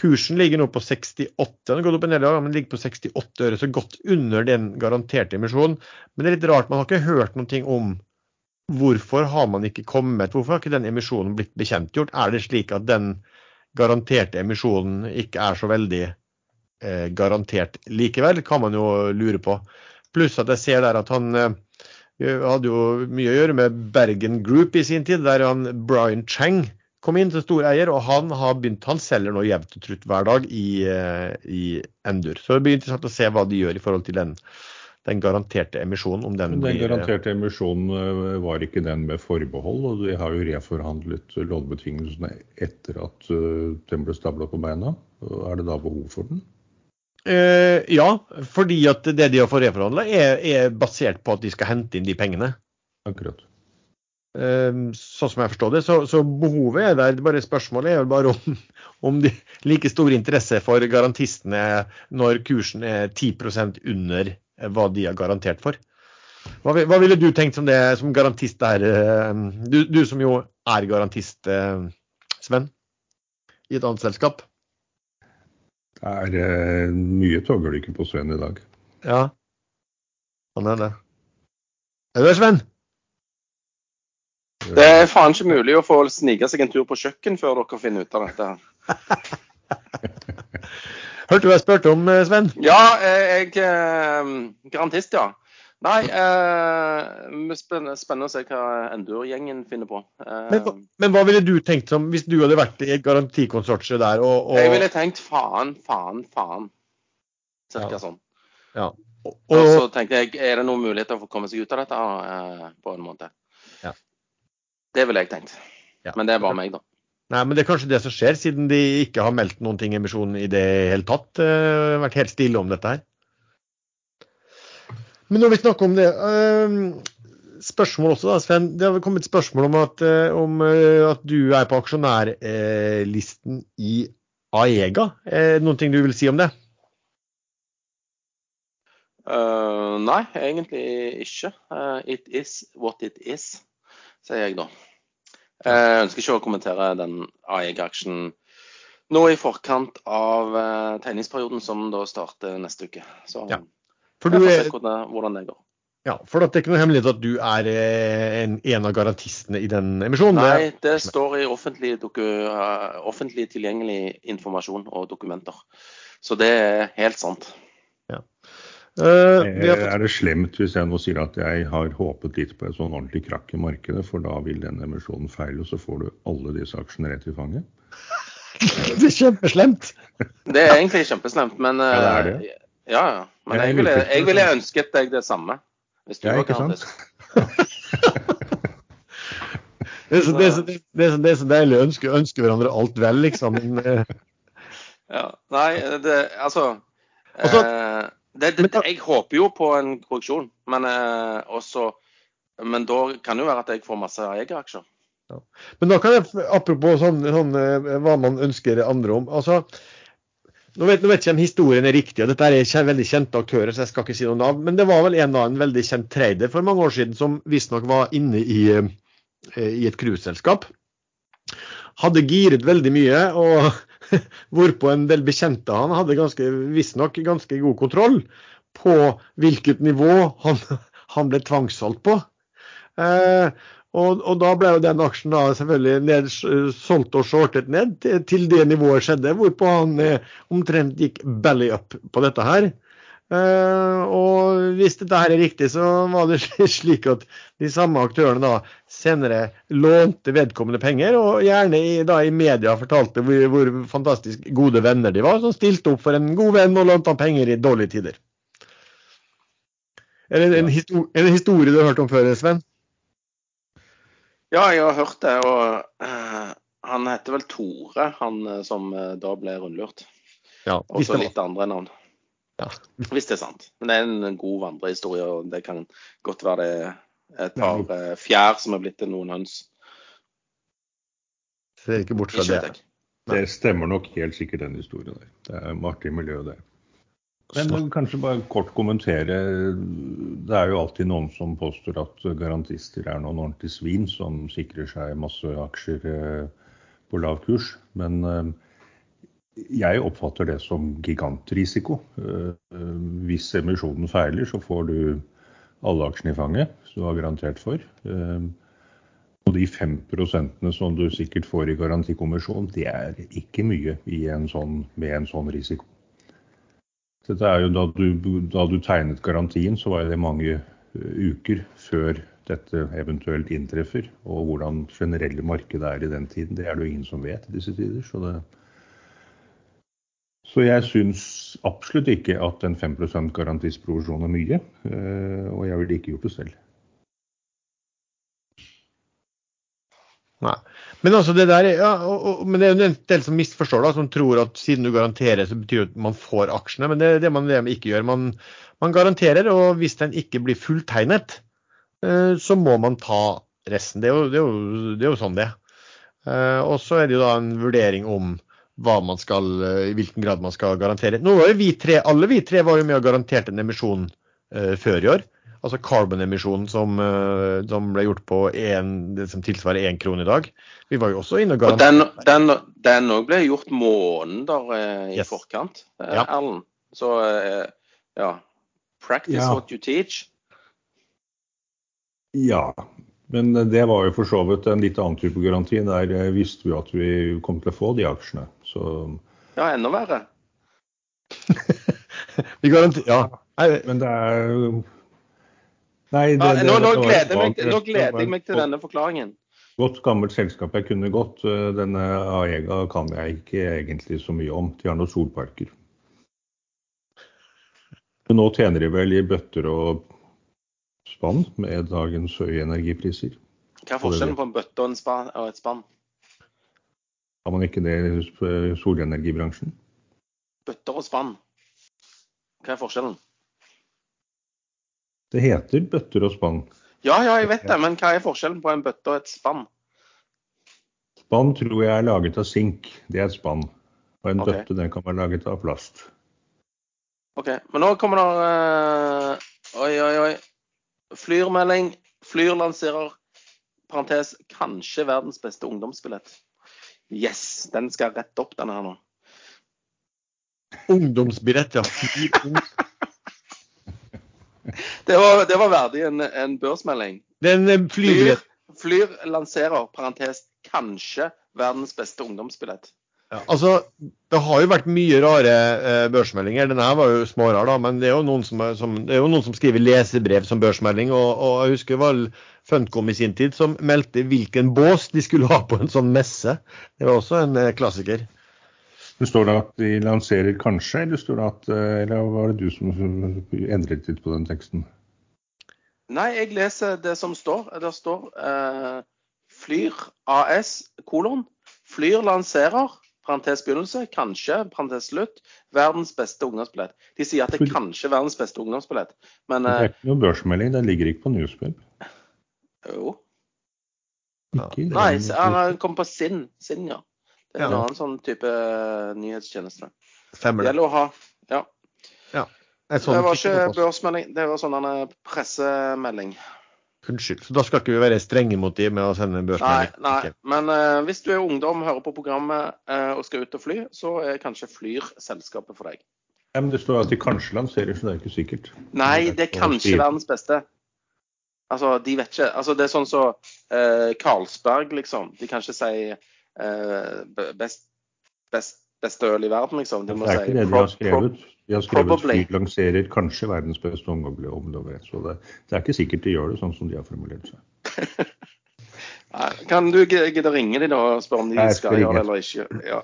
Kursen ligger nå på 68, den har gått opp en del, men ligger på 68 øre, så godt under den garanterte emisjonen. Men det er litt rart, man har ikke hørt noe om hvorfor har man ikke kommet, hvorfor har ikke den emisjonen blitt bekjentgjort? Er det slik at den garanterte emisjonen ikke er så veldig eh, garantert likevel, kan man jo lure på. Pluss at jeg ser der at han eh, hadde jo mye å gjøre med Bergen Group i sin tid, der han Brian Chang kom inn til stor eier, og han har begynt, han selger nå jevnt og trutt hver dag i, eh, i, Endur. Så det blir interessant å se hva de gjør i forhold til den, den garanterte emisjonen. Om den, den blir, garanterte emisjonen eh, var ikke den med forbehold, og de har jo reforhandlet lånebetingelsene etter at eh, den ble stabla på beina. Er det da behov for den? Uh, ja, fordi at det de har fått reforhandla, er, er, basert på at de skal hente inn de pengene. Akkurat. Uh, sånn som jeg forstår det. Så, så, behovet er der. Bare Spørsmålet er bare om, om de like stor interesse for garantistene når kursen er 10% under hva de har garantert for. Hva, hva, ville du tenkt som det som garantist der? Eh, du, du som jo er garantist, Sven, i et annet selskap? Det er uh, mye togulykker på Sven i dag. Ja, han er det. Er du det, Sven? Det er faen ikke mulig å få snike seg en tur på kjøkken før dere finner ut av dette. Hørte du jeg spurte om, eh, Sven? Ja, eh, jeg er garantist, ja. Nei, eh, spennende, spennende, å se hva Endur-gjengen finner på. Eh, men, men, hva ville du tenkt som hvis du hadde vært i et garantikonsortium der? Og, og... Jeg ville tenkt faen, faen, faen. Cirka ja. sånn. Ja. Og, og, så tenkte jeg, er det noen muligheter for å komme seg ut av dette eh, på en måte? Ja. Det ville jeg tenkt. Ja. Men det er bare meg, da. Nei, men Det er kanskje det som skjer, siden de ikke har meldt noen ting i emisjonen i det hele tatt. Uh, vært helt stille om dette her. Men når vi snakker om det ehm, Spørsmål også, da, Sven. Det har kommet spørsmål om at, eh, om eh, at du er på aksjonærlisten i Aega. Noen ting du vil si om det? Uh, nei, egentlig ikke. Uh, it is what it is, sier jeg da. Jeg ønsker ikke å kommentere den AEG-aksjen nå i forkant av tegningsperioden, som da starter neste uke. Så ja. For du er, hvordan det går. Ja, for det er ikke noe hemmelighet at du er eh, en, en av garantistene i den emisjonen? Nei, det står i offentlig, doku, uh, offentlig tilgjengelig informasjon og dokumenter. Så det er helt sant. Ja. Uh, Eh, fått, Er det slemt hvis jeg nå sier at jeg har håpet litt på et sånn ordentlig krakk i markedet, for da vil den emisjonen feile, og så får du alle disse aksjene rett i fanget? det er kjempeslemt. Det er egentlig kjempeslemt, men Ja, det er eh, det. Ja, ja. Men Jeg ville, jeg ville ønsket deg det samme. Hvis du Ja, ikke sant? Det er så, det er så, det er så, det er så deilig å ønske, ønske hverandre alt vel, liksom. Eh, Ja. Nei, det Altså også, eh, det, Jeg håper jo på en korreksjon, men eh, også Men da kan det jo være at jeg får masse egeaksjer. men da kan jeg, apropos sånn, sånn eh, hva man ønsker andre om. altså nå vet, nå vet ikke om historien er riktig, og dette er veldig kjente aktører, så jeg skal ikke si noe navn. Men det var vel en, av en veldig kjent trader for mange år siden som visstnok var inne i, eh, i et cruiseselskap. Hadde giret veldig mye, og hvorpå en del bekjente han hadde visstnok ganske god kontroll på hvilket nivå han, han ble tvangssolgt på. Eh, og, og da ble jo den aksjen da selvfølgelig ned, solgt og shortet ned til, til det nivået skjedde, hvorpå han eh, omtrent gikk belly up på dette her. Eh, og hvis dette her er riktig, så var det slik at de samme aktørene da senere lånte vedkommende penger, og gjerne i, da i media fortalte hvor, hvor fantastisk gode venner de var, som stilte opp for en god venn og lånte han penger i dårlige tider. Er det en, histo en historie du har hørt om før, Sven? Ja, jeg har hørt det. Og uh, han heter vel Tore, han eh, som uh, da ble rundlurt. Ja, Og så litt andre navn. Ja. Hvis det er sant. Men det er en god vandrehistorie, og det kan godt være det er et par uh, fjær som er blitt til noen høns. Ser ikke bort fra det. Det stemmer nok helt sikkert den historien der. Det er artig miljø, det. Men kanskje bare kort kommentere. Det er jo alltid noen som påstår at garantister er noen ordentlige svin som sikrer seg masse aksjer eh, på lav kurs. Men eh, jeg oppfatter det som gigantrisiko. Eh, Hvis emisjonen feiler, så får du alle aksjene i fanget, som du har garantert for. Og de fem prosentene som du sikkert får i garantikommisjon, det er ikke mye i en sånn, med en sånn risiko. Dette er jo da du, da du tegnet garantien, så var det mange eh, uker før dette eventuelt inntreffer. Og hvordan generelle markedet er i den tiden, det er det jo ingen som vet i disse tider. Så, det, så jeg syns absolutt ikke at en 5% garantisprovisjon er mye. eh, Og jeg ville ikke gjort det selv. Nei. Men altså det der, er- ja, og, og, men det er jo en del som misforstår, da, som tror at siden du garanterer, så betyr det at man får aksjene. Men det er det man, det ikke gjør. Man, man garanterer, og hvis den ikke blir fulltegnet, eh, så må man ta resten. Det er jo, det er jo, det er jo sånn det er. Eh, Og så er det jo da en vurdering om hva man skal, eh, i hvilken grad man skal garantere. Nå var jo vi tre, Alle vi tre var jo med og garanterte en emisjon før i år. Altså carbon-emisjonen som, eh, som ble gjort på en, det som tilsvarer én krone i dag. Vi var jo også inne og garanterte. den, den også ble gjort måneder eh, i Yes. forkant, eh, Ja. Erlend. Så eh, ja. Practice Ja. what you teach. Ja, men det var jo for så vidt en litt annen type garanti. Der eh, visste vi at vi kom til å få de aksjene. Så Ja, enda verre. Vi garanterer ja. Men det er Nei, det, det, nå, nå, gleder meg, nå gleder jeg meg til denne forklaringen. Godt gammelt selskap jeg kunne godt. Eh, Denne Aega kan jeg ikke egentlig så mye om. De har noen solparker. Men nå tjener de vel i bøtter og spann med dagens høye energipriser. Hva er forskjellen på en bøtte og, en spa, og et spann? Har man ikke det i solenergibransjen? Bøtter og spann. Hva er forskjellen? Det heter bøtter og spann. Ja, ja, jeg vet det, men hva er forskjellen på en bøtte og et spann? Spann tror jeg er laget av sink. Det er et spann. Og en okay. bøtte den kan være laget av plast. OK. Men nå kommer det øh, Oi, oi, oi. Flyrmelding. Flyr lanserer parentes kanskje verdens beste ungdomsbillett. Yes, den skal rette opp, denne her nå. ungdomsbillett, ja. Det var, det var verdig en, en børsmelding. Den flyr. Flyr, flyr lanserer parentes kanskje verdens beste ungdomsbillett. Ja, altså, Det har jo vært mye rare eh, børsmeldinger. Denne her var jo smårar, da, men det er jo noen som, som, det jo noen som skriver lesebrev som børsmelding. Og, og jeg husker vel Funcom i sin tid som meldte hvilken bås de skulle ha på en sånn messe. Det var også en eh, klassiker. Det står det at de lanserer kanskje, eller står det at, eh, eller var det du som endret litt på den teksten? Nei, jeg leser det som står. Det står eh, Flyr AS, kolon. Flyr lanserer parentes begynnelse, kanskje, parentes slutt, verdens beste ungdomsbillett. De sier at det er kanskje verdens beste ungdomsbillett, men Det er eh, ikke noe børsmelding, den ligger ikke på Newspub. jo. Ikke, Nei, den- kom på Sinn, Sinn, ja. Det er en Ja. annen sånn type eh, nyhetstjeneste. Stemmer Det gjelder å ha Ja. ja. Sånn Det var ikke børsmelding, det var sånn en pressemelding. Unnskyld. Så da skal ikke vi være strenge mot de med å sende børsmelding? Nei, nei. Men uh, hvis du er ungdom, hører på programmet uh, og skal ut og fly, så er kanskje Flyr selskapet for deg. Ja, men det står at de kanskje lanserer, så det er ikke sikkert. Nei, det er kanskje verdens beste. Altså, de vet ikke. Altså, det er sånn som så, uh, Karlsberg, liksom. De kan ikke si best, best, beste øl i verden, liksom. Det må er si ikke det de har skrevet. De har skrevet probably. Lanserer kanskje verdens beste ungdomsbillett. Så det, det er ikke sikkert de gjør det sånn som de har formulert seg. Kan du gidde å ringe dem og spørre om de Nei, skal gjøre det eller ikke? Ja.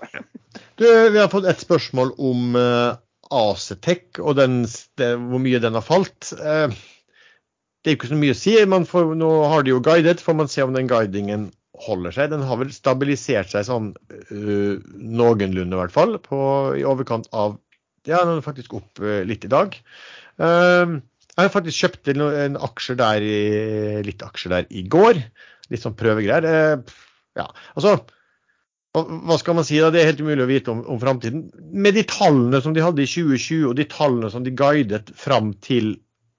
Du, vi har fått et spørsmål om uh, Acetec og den, det, hvor mye den har falt. Uh, det er jo ikke så mye å si. Man får, nå har de jo guidet, får man se om den guidingen holder seg. Den har vel stabilisert seg sånn uh, noenlunde, i hvert fall, på, i overkant av Ja, den er faktisk opp uh, litt i dag. Uh, jeg har faktisk kjøpt en, en aksjer der i, litt aksjer der i går. Litt sånn prøvegreier. Ja, altså hva skal man si da? Det er helt umulig å vite om, om framtiden. Med de tallene som de hadde i 2020 og de tallene som de guidet fram til,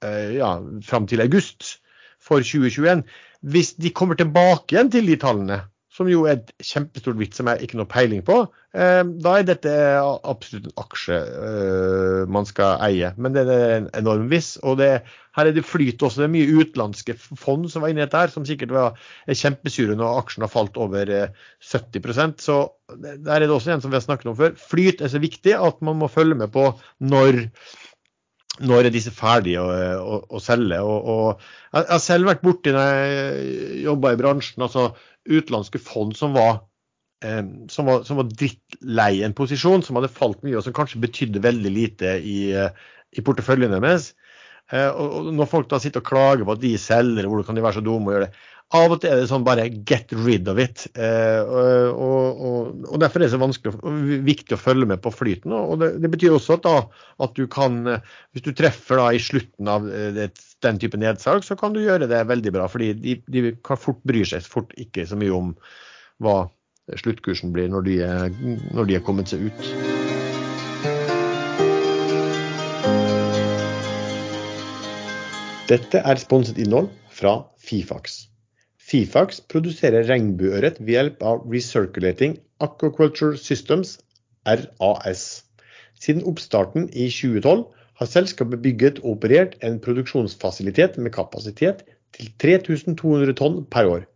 ja, fram til august for 2021 Hvis de kommer tilbake igjen til de tallene, som jo er et kjempestort vits som jeg ikke har noe peiling på, eh, da er dette absolutt en aksje eh, man skal eie. Men det er en enorm viss. Og det, her er det flyt også. Det er mye utenlandske fond som var inne i dette her, som sikkert var kjempesure når aksjen har falt over eh, 70% Så der er det også en som vi har snakket om før. Flyt er så viktig at man må følge med på når når er disse ferdige å, å, å selge? Og, og, jeg har selv vært borti når jeg jobba i bransjen, altså utenlandske fond som var, eh, som var, som var drittlei en posisjon, som hadde falt mye, og som kanskje betydde veldig lite i, eh, i porteføljen deres. Eh, og, og når folk da sitter og klager på at de selger, hvordan kan de være så dumme og gjøre det? Av og til er det sånn bare get rid of it. Eh, og, og, og, Derfor er det så vanskelig og viktig å følge med på flyten. og Det, det betyr også at, da, at du kan, eh, hvis du treffer da i slutten av eh, det, den type nedsalg, så kan du gjøre det veldig bra. fordi de, de kan fort bryr seg fort ikke så mye om hva sluttkursen blir når de, er, når de er kommet seg ut. Dette er sponset innhold fra Fifax. Fifax produserer regnbueørret ved hjelp av Recirculating Aquaculture Systems, RAS. Siden oppstarten i 2012 har selskapet bygget og operert en produksjonsfasilitet med kapasitet til 3200 tonn per år.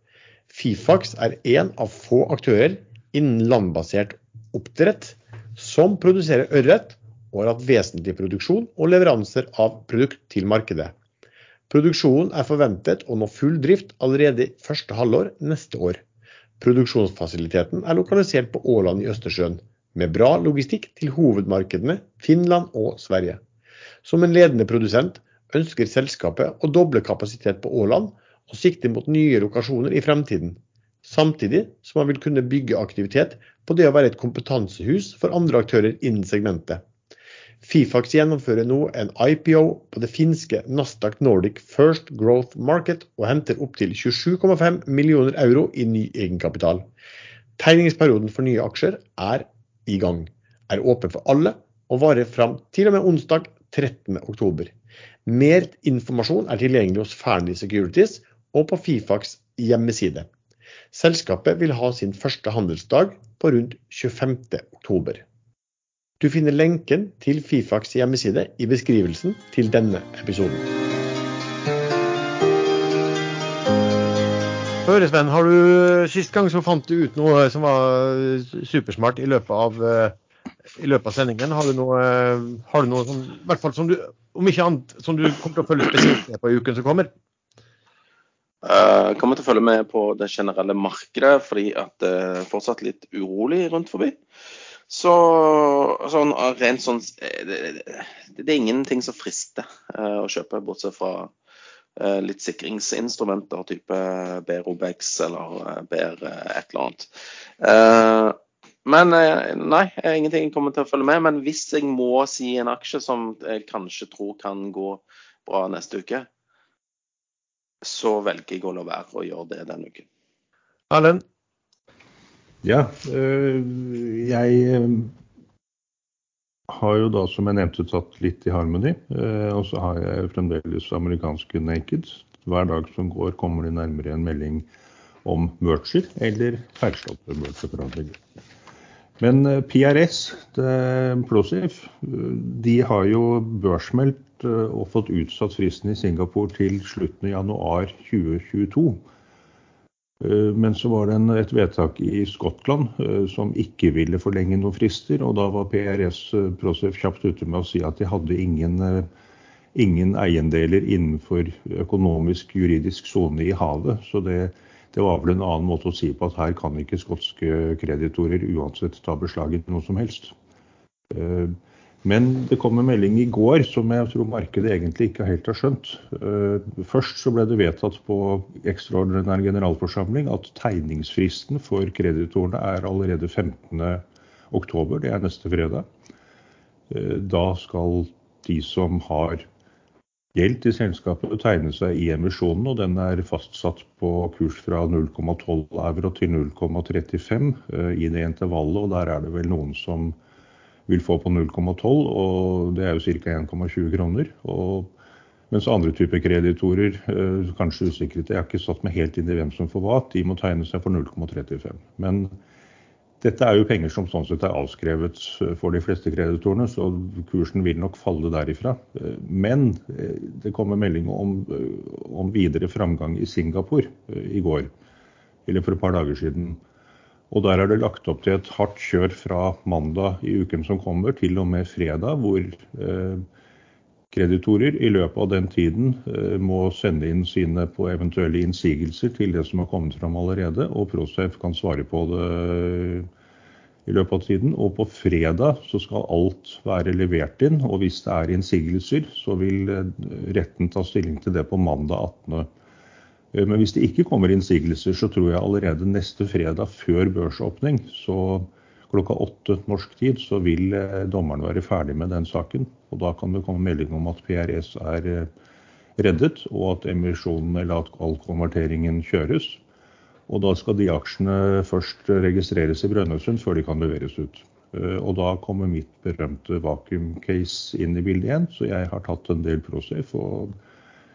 Fifax er en av få aktører innen landbasert oppdrett som produserer ørret og har hatt vesentlig produksjon og leveranser av produkt til markedet. Produksjonen er forventet å nå full drift allerede første halvår neste år. Produksjonsfasiliteten er lokalisert på Åland i Østersjøen, med bra logistikk til hovedmarkedene Finland og Sverige. Som en ledende produsent ønsker selskapet å doble kapasitet på Åland og sikte mot nye lokasjoner i fremtiden, samtidig som man vil kunne bygge aktivitet på det å være et kompetansehus for andre aktører innen segmentet. Fifax gjennomfører nå en IPO på det finske Nasdaq Nordic First Growth Market og henter opptil 27,5 millioner euro i ny egenkapital. Tegningsperioden for nye aksjer er i gang, er åpen for alle og varer fram til og med onsdag 13.10. Mer informasjon er tilgjengelig hos Fearnley Securities og på Fifax hjemmeside. Selskapet vil ha sin første handelsdag på rundt 25.10. Du finner lenken til Fifax hjemmeside i beskrivelsen til denne episoden. Høre, Sven, har du Sist gang så fant du ut noe som var supersmart i løpet av, eh, i løpet av sendingen. Har du noe, eh, har du noe som, i hvert fall som du, om ikke annet, som du kommer til å følge spesielt med på i uken som kommer? Jeg kommer til å følge med på det generelle markedet, fordi at det er fortsatt litt urolig rundt forbi. Så sånn, rent sånn det, det, er ingenting som frister å kjøpe, bortsett fra Eh, litt sikringsinstrumenter, type BROBX eller eh, BR eh, et eller annet. Men nei, ingenting kommer til å følge med. Men hvis jeg må si en aksje som jeg kanskje tror kan gå bra neste uke, så velger jeg å la være å gjøre det denne uken. Erlend? Ja, jeg har jo da, som jeg nevnte, tatt litt i Harmony. Eh, og så har jeg fremdeles amerikanske Naked. Hver dag som går, kommer det nærmere en melding om merger, eller feilslåtte merger. Men eh, PRS, Plosif, de har jo børsmeldt eh, og fått utsatt fristen i Singapore til slutten av januar 2022. Eh, men så var det en, et vedtak i Skottland uh, som ikke ville forlenge noen frister. Og da var PRS eh, Prosef kjapt ute med å si at de hadde ingen, ingen eiendeler innenfor økonomisk juridisk sone i havet. Så det, det, var vel en annen måte å si på at her kan ikke skotske kreditorer uansett ta beslag i noe som helst. Men det kom en melding i går som jeg tror markedet egentlig ikke helt har skjønt. Eh, først så ble det vedtatt på ekstraordinær generalforsamling at tegningsfristen for kreditorene er allerede 15.10. Det er neste fredag. Eh, da skal de som har gjeld til selskapet tegne seg i emisjonen, og den er fastsatt på kurs fra 0,12 euro til 0,35 eh, i det intervallet. Og der er det vel noen som vil få på 0,12, og det er jo ca. 1,20 kroner. Og, mens andre typer kreditorer, eh, kanskje usikret, jeg har ikke satt meg helt inn i hvem som får hva, de må tegne seg for 0,35. Men dette er jo penger som sånn sett er avskrevet for de fleste kreditorene, så kursen vil nok falle derifra. Men eh, det kommer melding om, om videre framgang i Singapore eh, i går, eller for et par dager siden. Og der er det lagt opp til et hardt kjør fra mandag i uken som kommer, til og med fredag, hvor eh, kreditorer i løpet av den tiden eh, må sende inn sine på eventuelle innsigelser til det som har kommet fram allerede, og Procef kan svare på det eh, i løpet av tiden. Og på fredag så skal alt være levert inn, og hvis det er innsigelser, så vil retten ta stilling til det på mandag 18. Eh, men hvis det ikke kommer innsigelser, så tror jeg allerede neste fredag før børsåpning, så klokka åtte norsk tid, så vil eh, dommeren være ferdig med den saken. Og da kan det komme melding om at PRS er eh, reddet, og at emisjonen eller at all konverteringen kjøres. Og da skal de aksjene først registreres i Brønnøysund før de kan leveres ut. Og da kommer mitt berømte vakuum-case inn i bildet igjen, så jeg har tatt en del Prosafe. og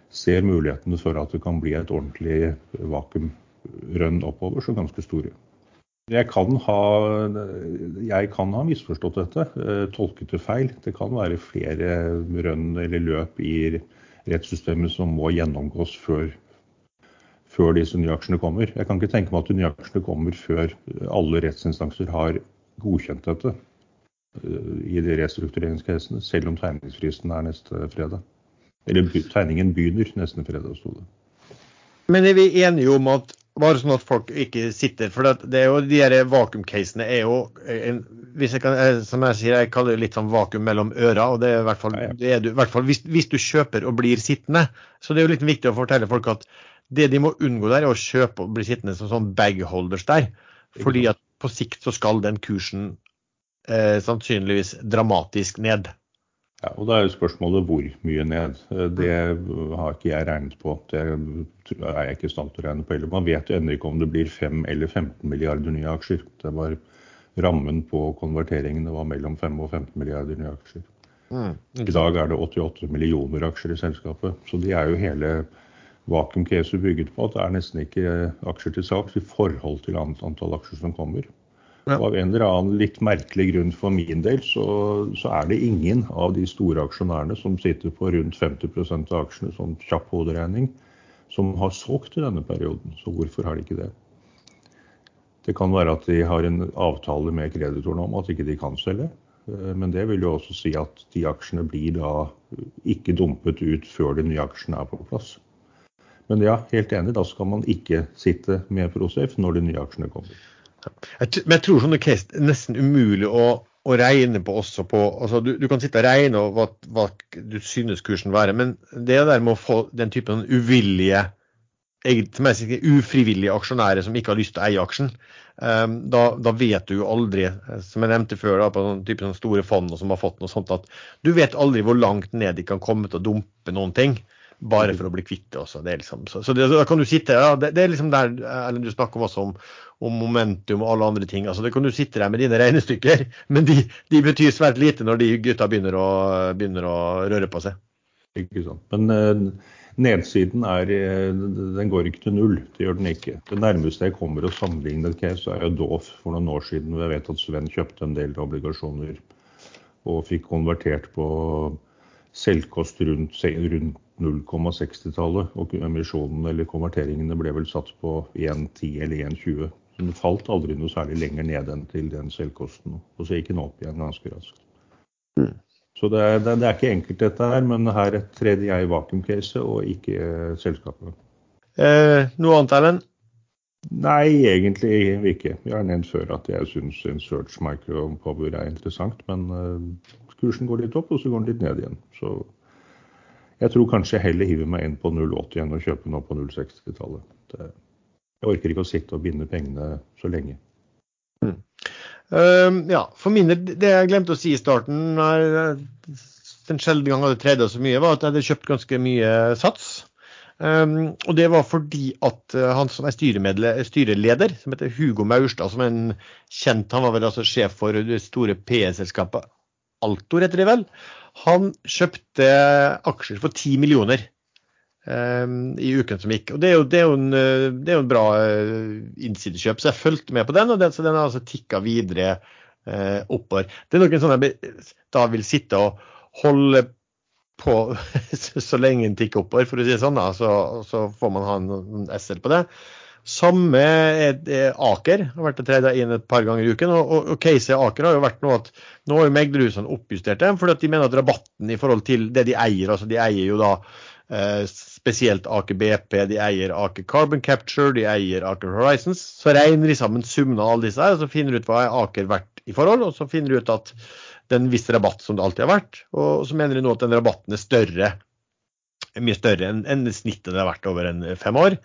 ser mulighetene for at det kan bli et ordentlig vakuumrønn oppover, så ganske store. Jeg kan, ha, jeg kan ha misforstått dette, eh, tolket det feil. Det kan være flere rønn eller løp i rettssystemet som må gjennomgås før, før disse nye aksjene kommer. Jeg kan ikke tenke meg at de nye aksjene kommer før alle rettsinstanser har godkjent dette eh, i de restruktureringscasene, selv om tegningsfristen er neste fredag. Eller tegningen begynner nesten fredag, sto det. Men er vi enige om at bare sånn at folk ikke sitter For det er jo de her vakuumcasene er jo en, jeg kan, eh, Som jeg sier, jeg kaller det litt sånn vakuum mellom øra. og det er i hvert fall, det du, i hvert fall hvis, hvis, du kjøper og blir sittende. Så det er jo litt viktig å fortelle folk at det de må unngå der, er å kjøpe og bli sittende som sånn bagholders der. Fordi at på sikt så skal den kursen eh, sannsynligvis dramatisk ned. Ja, og Da er jo spørsmålet hvor mye ned. Det har ikke jeg regnet på. Det er jeg ikke i stand til å regne på heller. Man vet jo ennå ikke om det blir 5 eller 15 milliarder nye aksjer. Det var Rammen på konverteringen det var mellom 5 og 15 milliarder nye aksjer. Mm. I dag er det 88 millioner aksjer i selskapet. Så de er jo hele vakuum-caset bygget på at det er nesten ikke aksjer til salgs i forhold til antall aksjer som kommer. Ja. Av en eller annen litt merkelig grunn for min del, så, så, er det ingen av de store aksjonærene som sitter på rundt 50 av aksjene, sånn kjapp hoderegning, som har solgt i denne perioden. Så hvorfor har de ikke det? Det kan være at de har en avtale med kreditorene om at ikke de kan selge. Eh, men det vil jo også si at de aksjene blir da ikke dumpet ut før de nye aksjene er på plass. Men ja, helt enig, da skal man ikke sitte med Prosafe når de nye aksjene kommer. Men jeg tror sånne case er nesten umulig å, å regne på også på altså du, du, kan sitte og regne hva, hva du synes kursen være, men det der med å få den typen uvillige ufrivillige aksjonærer som ikke har lyst til å eie aksjen, um, da, da, vet du jo aldri, eh, som jeg nevnte før, da, på noen type sånne store fond som har fått noe sånt, at du vet aldri hvor langt ned de kan komme til å dumpe noen ting. Bare for å bli kvitt det også. Det liksom, så, så det, da kan du sitte ja, det, det, er liksom der Ellen, Du snakker også om, om, momentum og alle andre ting. altså Det kan du sitte der med dine regnestykker, men de, de betyr svært lite når de gutta begynner å, begynner å røre på seg. Ikke sant. Men uh, Nedsiden er, eh, den går ikke til null. Det gjør den ikke. Det nærmeste jeg kommer å sammenligne et case, er jo Doff for noen år siden. Jeg vet at Sven kjøpte en del obligasjoner og fikk konvertert på selvkost rundt, rundt 0,60-tallet. Og emisjonen eller konverteringene ble vel satt på 1,10 eller 1,20. Den falt aldri noe særlig lenger ned enn til den selvkosten. Og så gikk den opp igjen ganske raskt. Mm. Så det er, det er, ikke enkelt dette her, men her tredde jeg vakuumcase og ikke eh, selskapet. Eh, noe annet, Erlend? Nei, egentlig ikke. Jeg har nevnt før at jeg syns en search micropower er interessant, men eh, kursen går litt opp, og så går den litt ned igjen. Så jeg tror kanskje jeg heller hiver meg inn på 0,80 enn å kjøpe nå på 0,60-tallet. Jeg orker ikke å sitte og binde pengene så lenge. Mm. Uh, ja, for min det jeg glemte å si i starten, er, den sjeldne gang jeg hadde treda så mye, var at jeg hadde kjøpt ganske mye Sats. Um, og det var fordi at uh, han som er styreleder, som heter Hugo Maurstad, som er en kjent Han var vel altså sjef for det store PE-selskapet Altor, heter det vel. Han kjøpte aksjer for 10 millioner. Ehm, i uken som gikk. Og Det er jo, det er jo, en, eh, det er jo en, bra eh, innsidekjøp, så jeg fulgte med på den. og den, så Den har altså tikka videre eh, oppover. Det er noen sånne jeg da vil sitte og holde på så lenge den tikker oppover, for å si det sånn. da, Så, så får man ha en, SL på det. Samme er, er Aker. har vært treda inn et par ganger i uken. og, og, og Case Aker har jo vært noe at nå har jo meglerhusene oppjustert dem, fordi at de mener at rabatten i forhold til det de eier, altså de eier jo da spesielt Aker BP, de eier Aker Carbon Capture, de eier Aker Horizons. Så regner de sammen summen av alle disse her, og så finner du ut hva er Aker verdt i forhold. Og så finner du ut at det er en viss rabatt som det alltid har vært. Og så mener de nå at den rabatten er større, mye større enn, enn snittet det har vært over en fem år.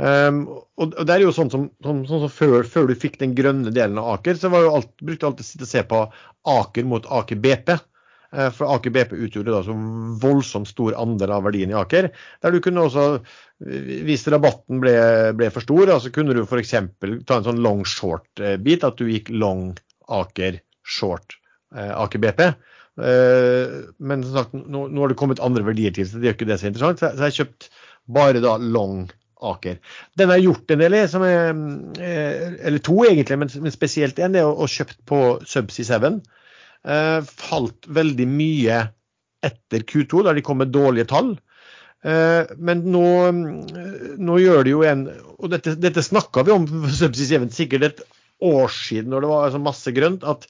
Um, og, og, det er jo sånn som, som, sånn som før, før, du fikk den grønne delen av Aker, så jo alt, brukte du alltid å sitte og se på Aker mot Aker BP. Eh, for Aker BP utgjorde da så voldsomt stor andel av verdien i Aker. Der du kunne også, hvis rabatten ble, ble for stor, så kunne du f.eks. ta en sånn long short-bit. At du gikk long Aker short eh, Aker BP. Eh, men som sagt, nå, nå har det kommet andre verdier til, så det gjør ikke det så interessant. Så jeg har kjøpt bare da long Aker. Den har gjort en del i, som er, eller to egentlig, men spesielt én. Det er å kjøpt på Subsea 7. Eh, falt veldig mye etter Q2, der de kom med dårlige tall. Eh, men nå, nå gjør de jo en Og dette, dette snakka vi om Subsea 7 sikkert et år siden, når det var altså masse grønt, at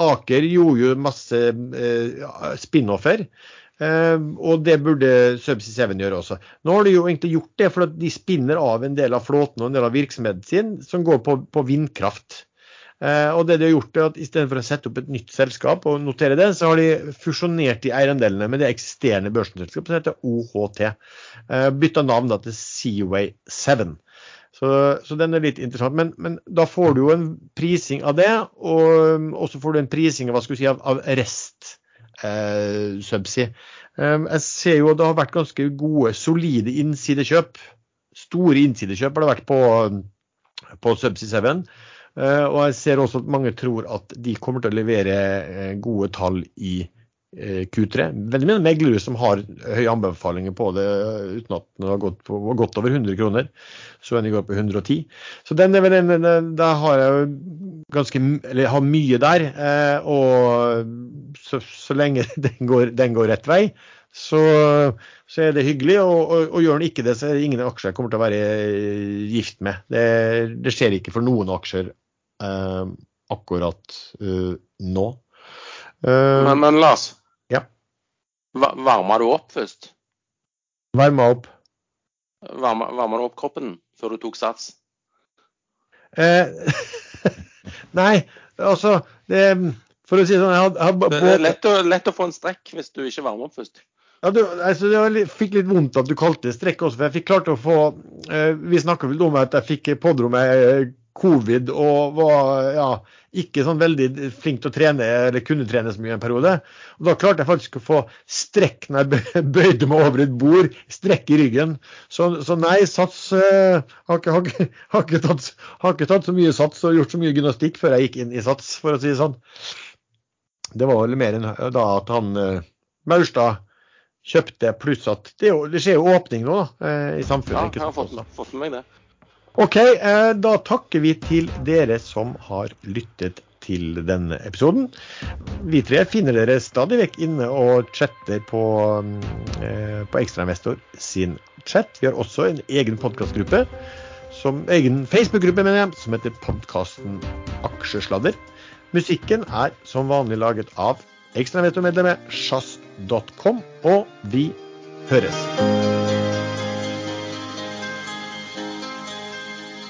Aker gjorde jo masse eh, spin-offer. og det burde Subsea 7 gjøre også. Nå har de jo egentlig gjort det, for de spinner av en del av flåten og en del av virksomheten sin som går på, på vindkraft. Eh, og det de har gjort er at Istedenfor å sette opp et nytt selskap og notere det, så har de fusjonert de eierandelene med det eksisterende børsselskapet som heter OHT. Eh, bytta navn da til Seaway 7. Så, så, den er litt interessant. Men, men, da får du jo en prising av det, og så får du en prising skal si, av, av Rest eh, Subsea. Eh, jeg ser jo at det har vært ganske gode, solide innsidekjøp. Store innsidekjøp har det vært på, på Subsea 7. Eh, og jeg ser også at mange tror at de kommer til å levere eh, gode tall i eh, Q3. Veldig mye meglere som har høye anbefalinger på det uten at den har gått, på, gått over 100 kroner. Så en går på 110. Så den er vel en, da har jeg ganske, eller har mye der. Og så, så lenge den går, den går, rett vei, så, så er det hyggelig. Og, og, og, gjør den ikke det, så er det ingen aksjer jeg kommer til å være gift med. Det, det skjer ikke for noen aksjer akkurat eh, nå. Uh, men, men Lars, ja. varmer du opp først? Varma opp? Varma, varma du opp kroppen før du tok sats? Eh, nei, altså det, For å si sånn jeg had, Det er lett å, lett å, få en strekk hvis du ikke varmer opp først. Ja, du, altså, Jeg fikk litt vondt at du kalte det strekk også, for jeg fikk klart å få eh, Vi snakka vel om at jeg fikk pådro meg covid og var ja, ikke sånn veldig flink til å trene eller kunne trene så mye en periode. Og Da klarte jeg faktisk å få strekk når jeg bøyde meg over et bord, strekk i ryggen. Så, så nei, sats uh, har, ikke, har, har, ikke tatt, har, ikke, tatt, så mye sats og gjort så mye gymnastikk før jeg gikk inn i sats, for å si det sånn. Det var vel mer enn da at han uh, Maurstad kjøpte, pluss at det, det, skjer jo åpning nå da, i samfunnet. Ja, jeg har fått, fått med meg det. OK, eh, da takker vi til dere som har lyttet til denne episoden. Vi tre finner dere stadig vekk inne og chatter på, eh, på Ekstrainvestor sin chat. Vi har også en egen podkastgruppe, egen Facebook-gruppe mener jeg, som heter podkasten Aksjesladder. Musikken er som vanlig laget av ekstrainvestormedlemmet sjazz.com, og vi høres.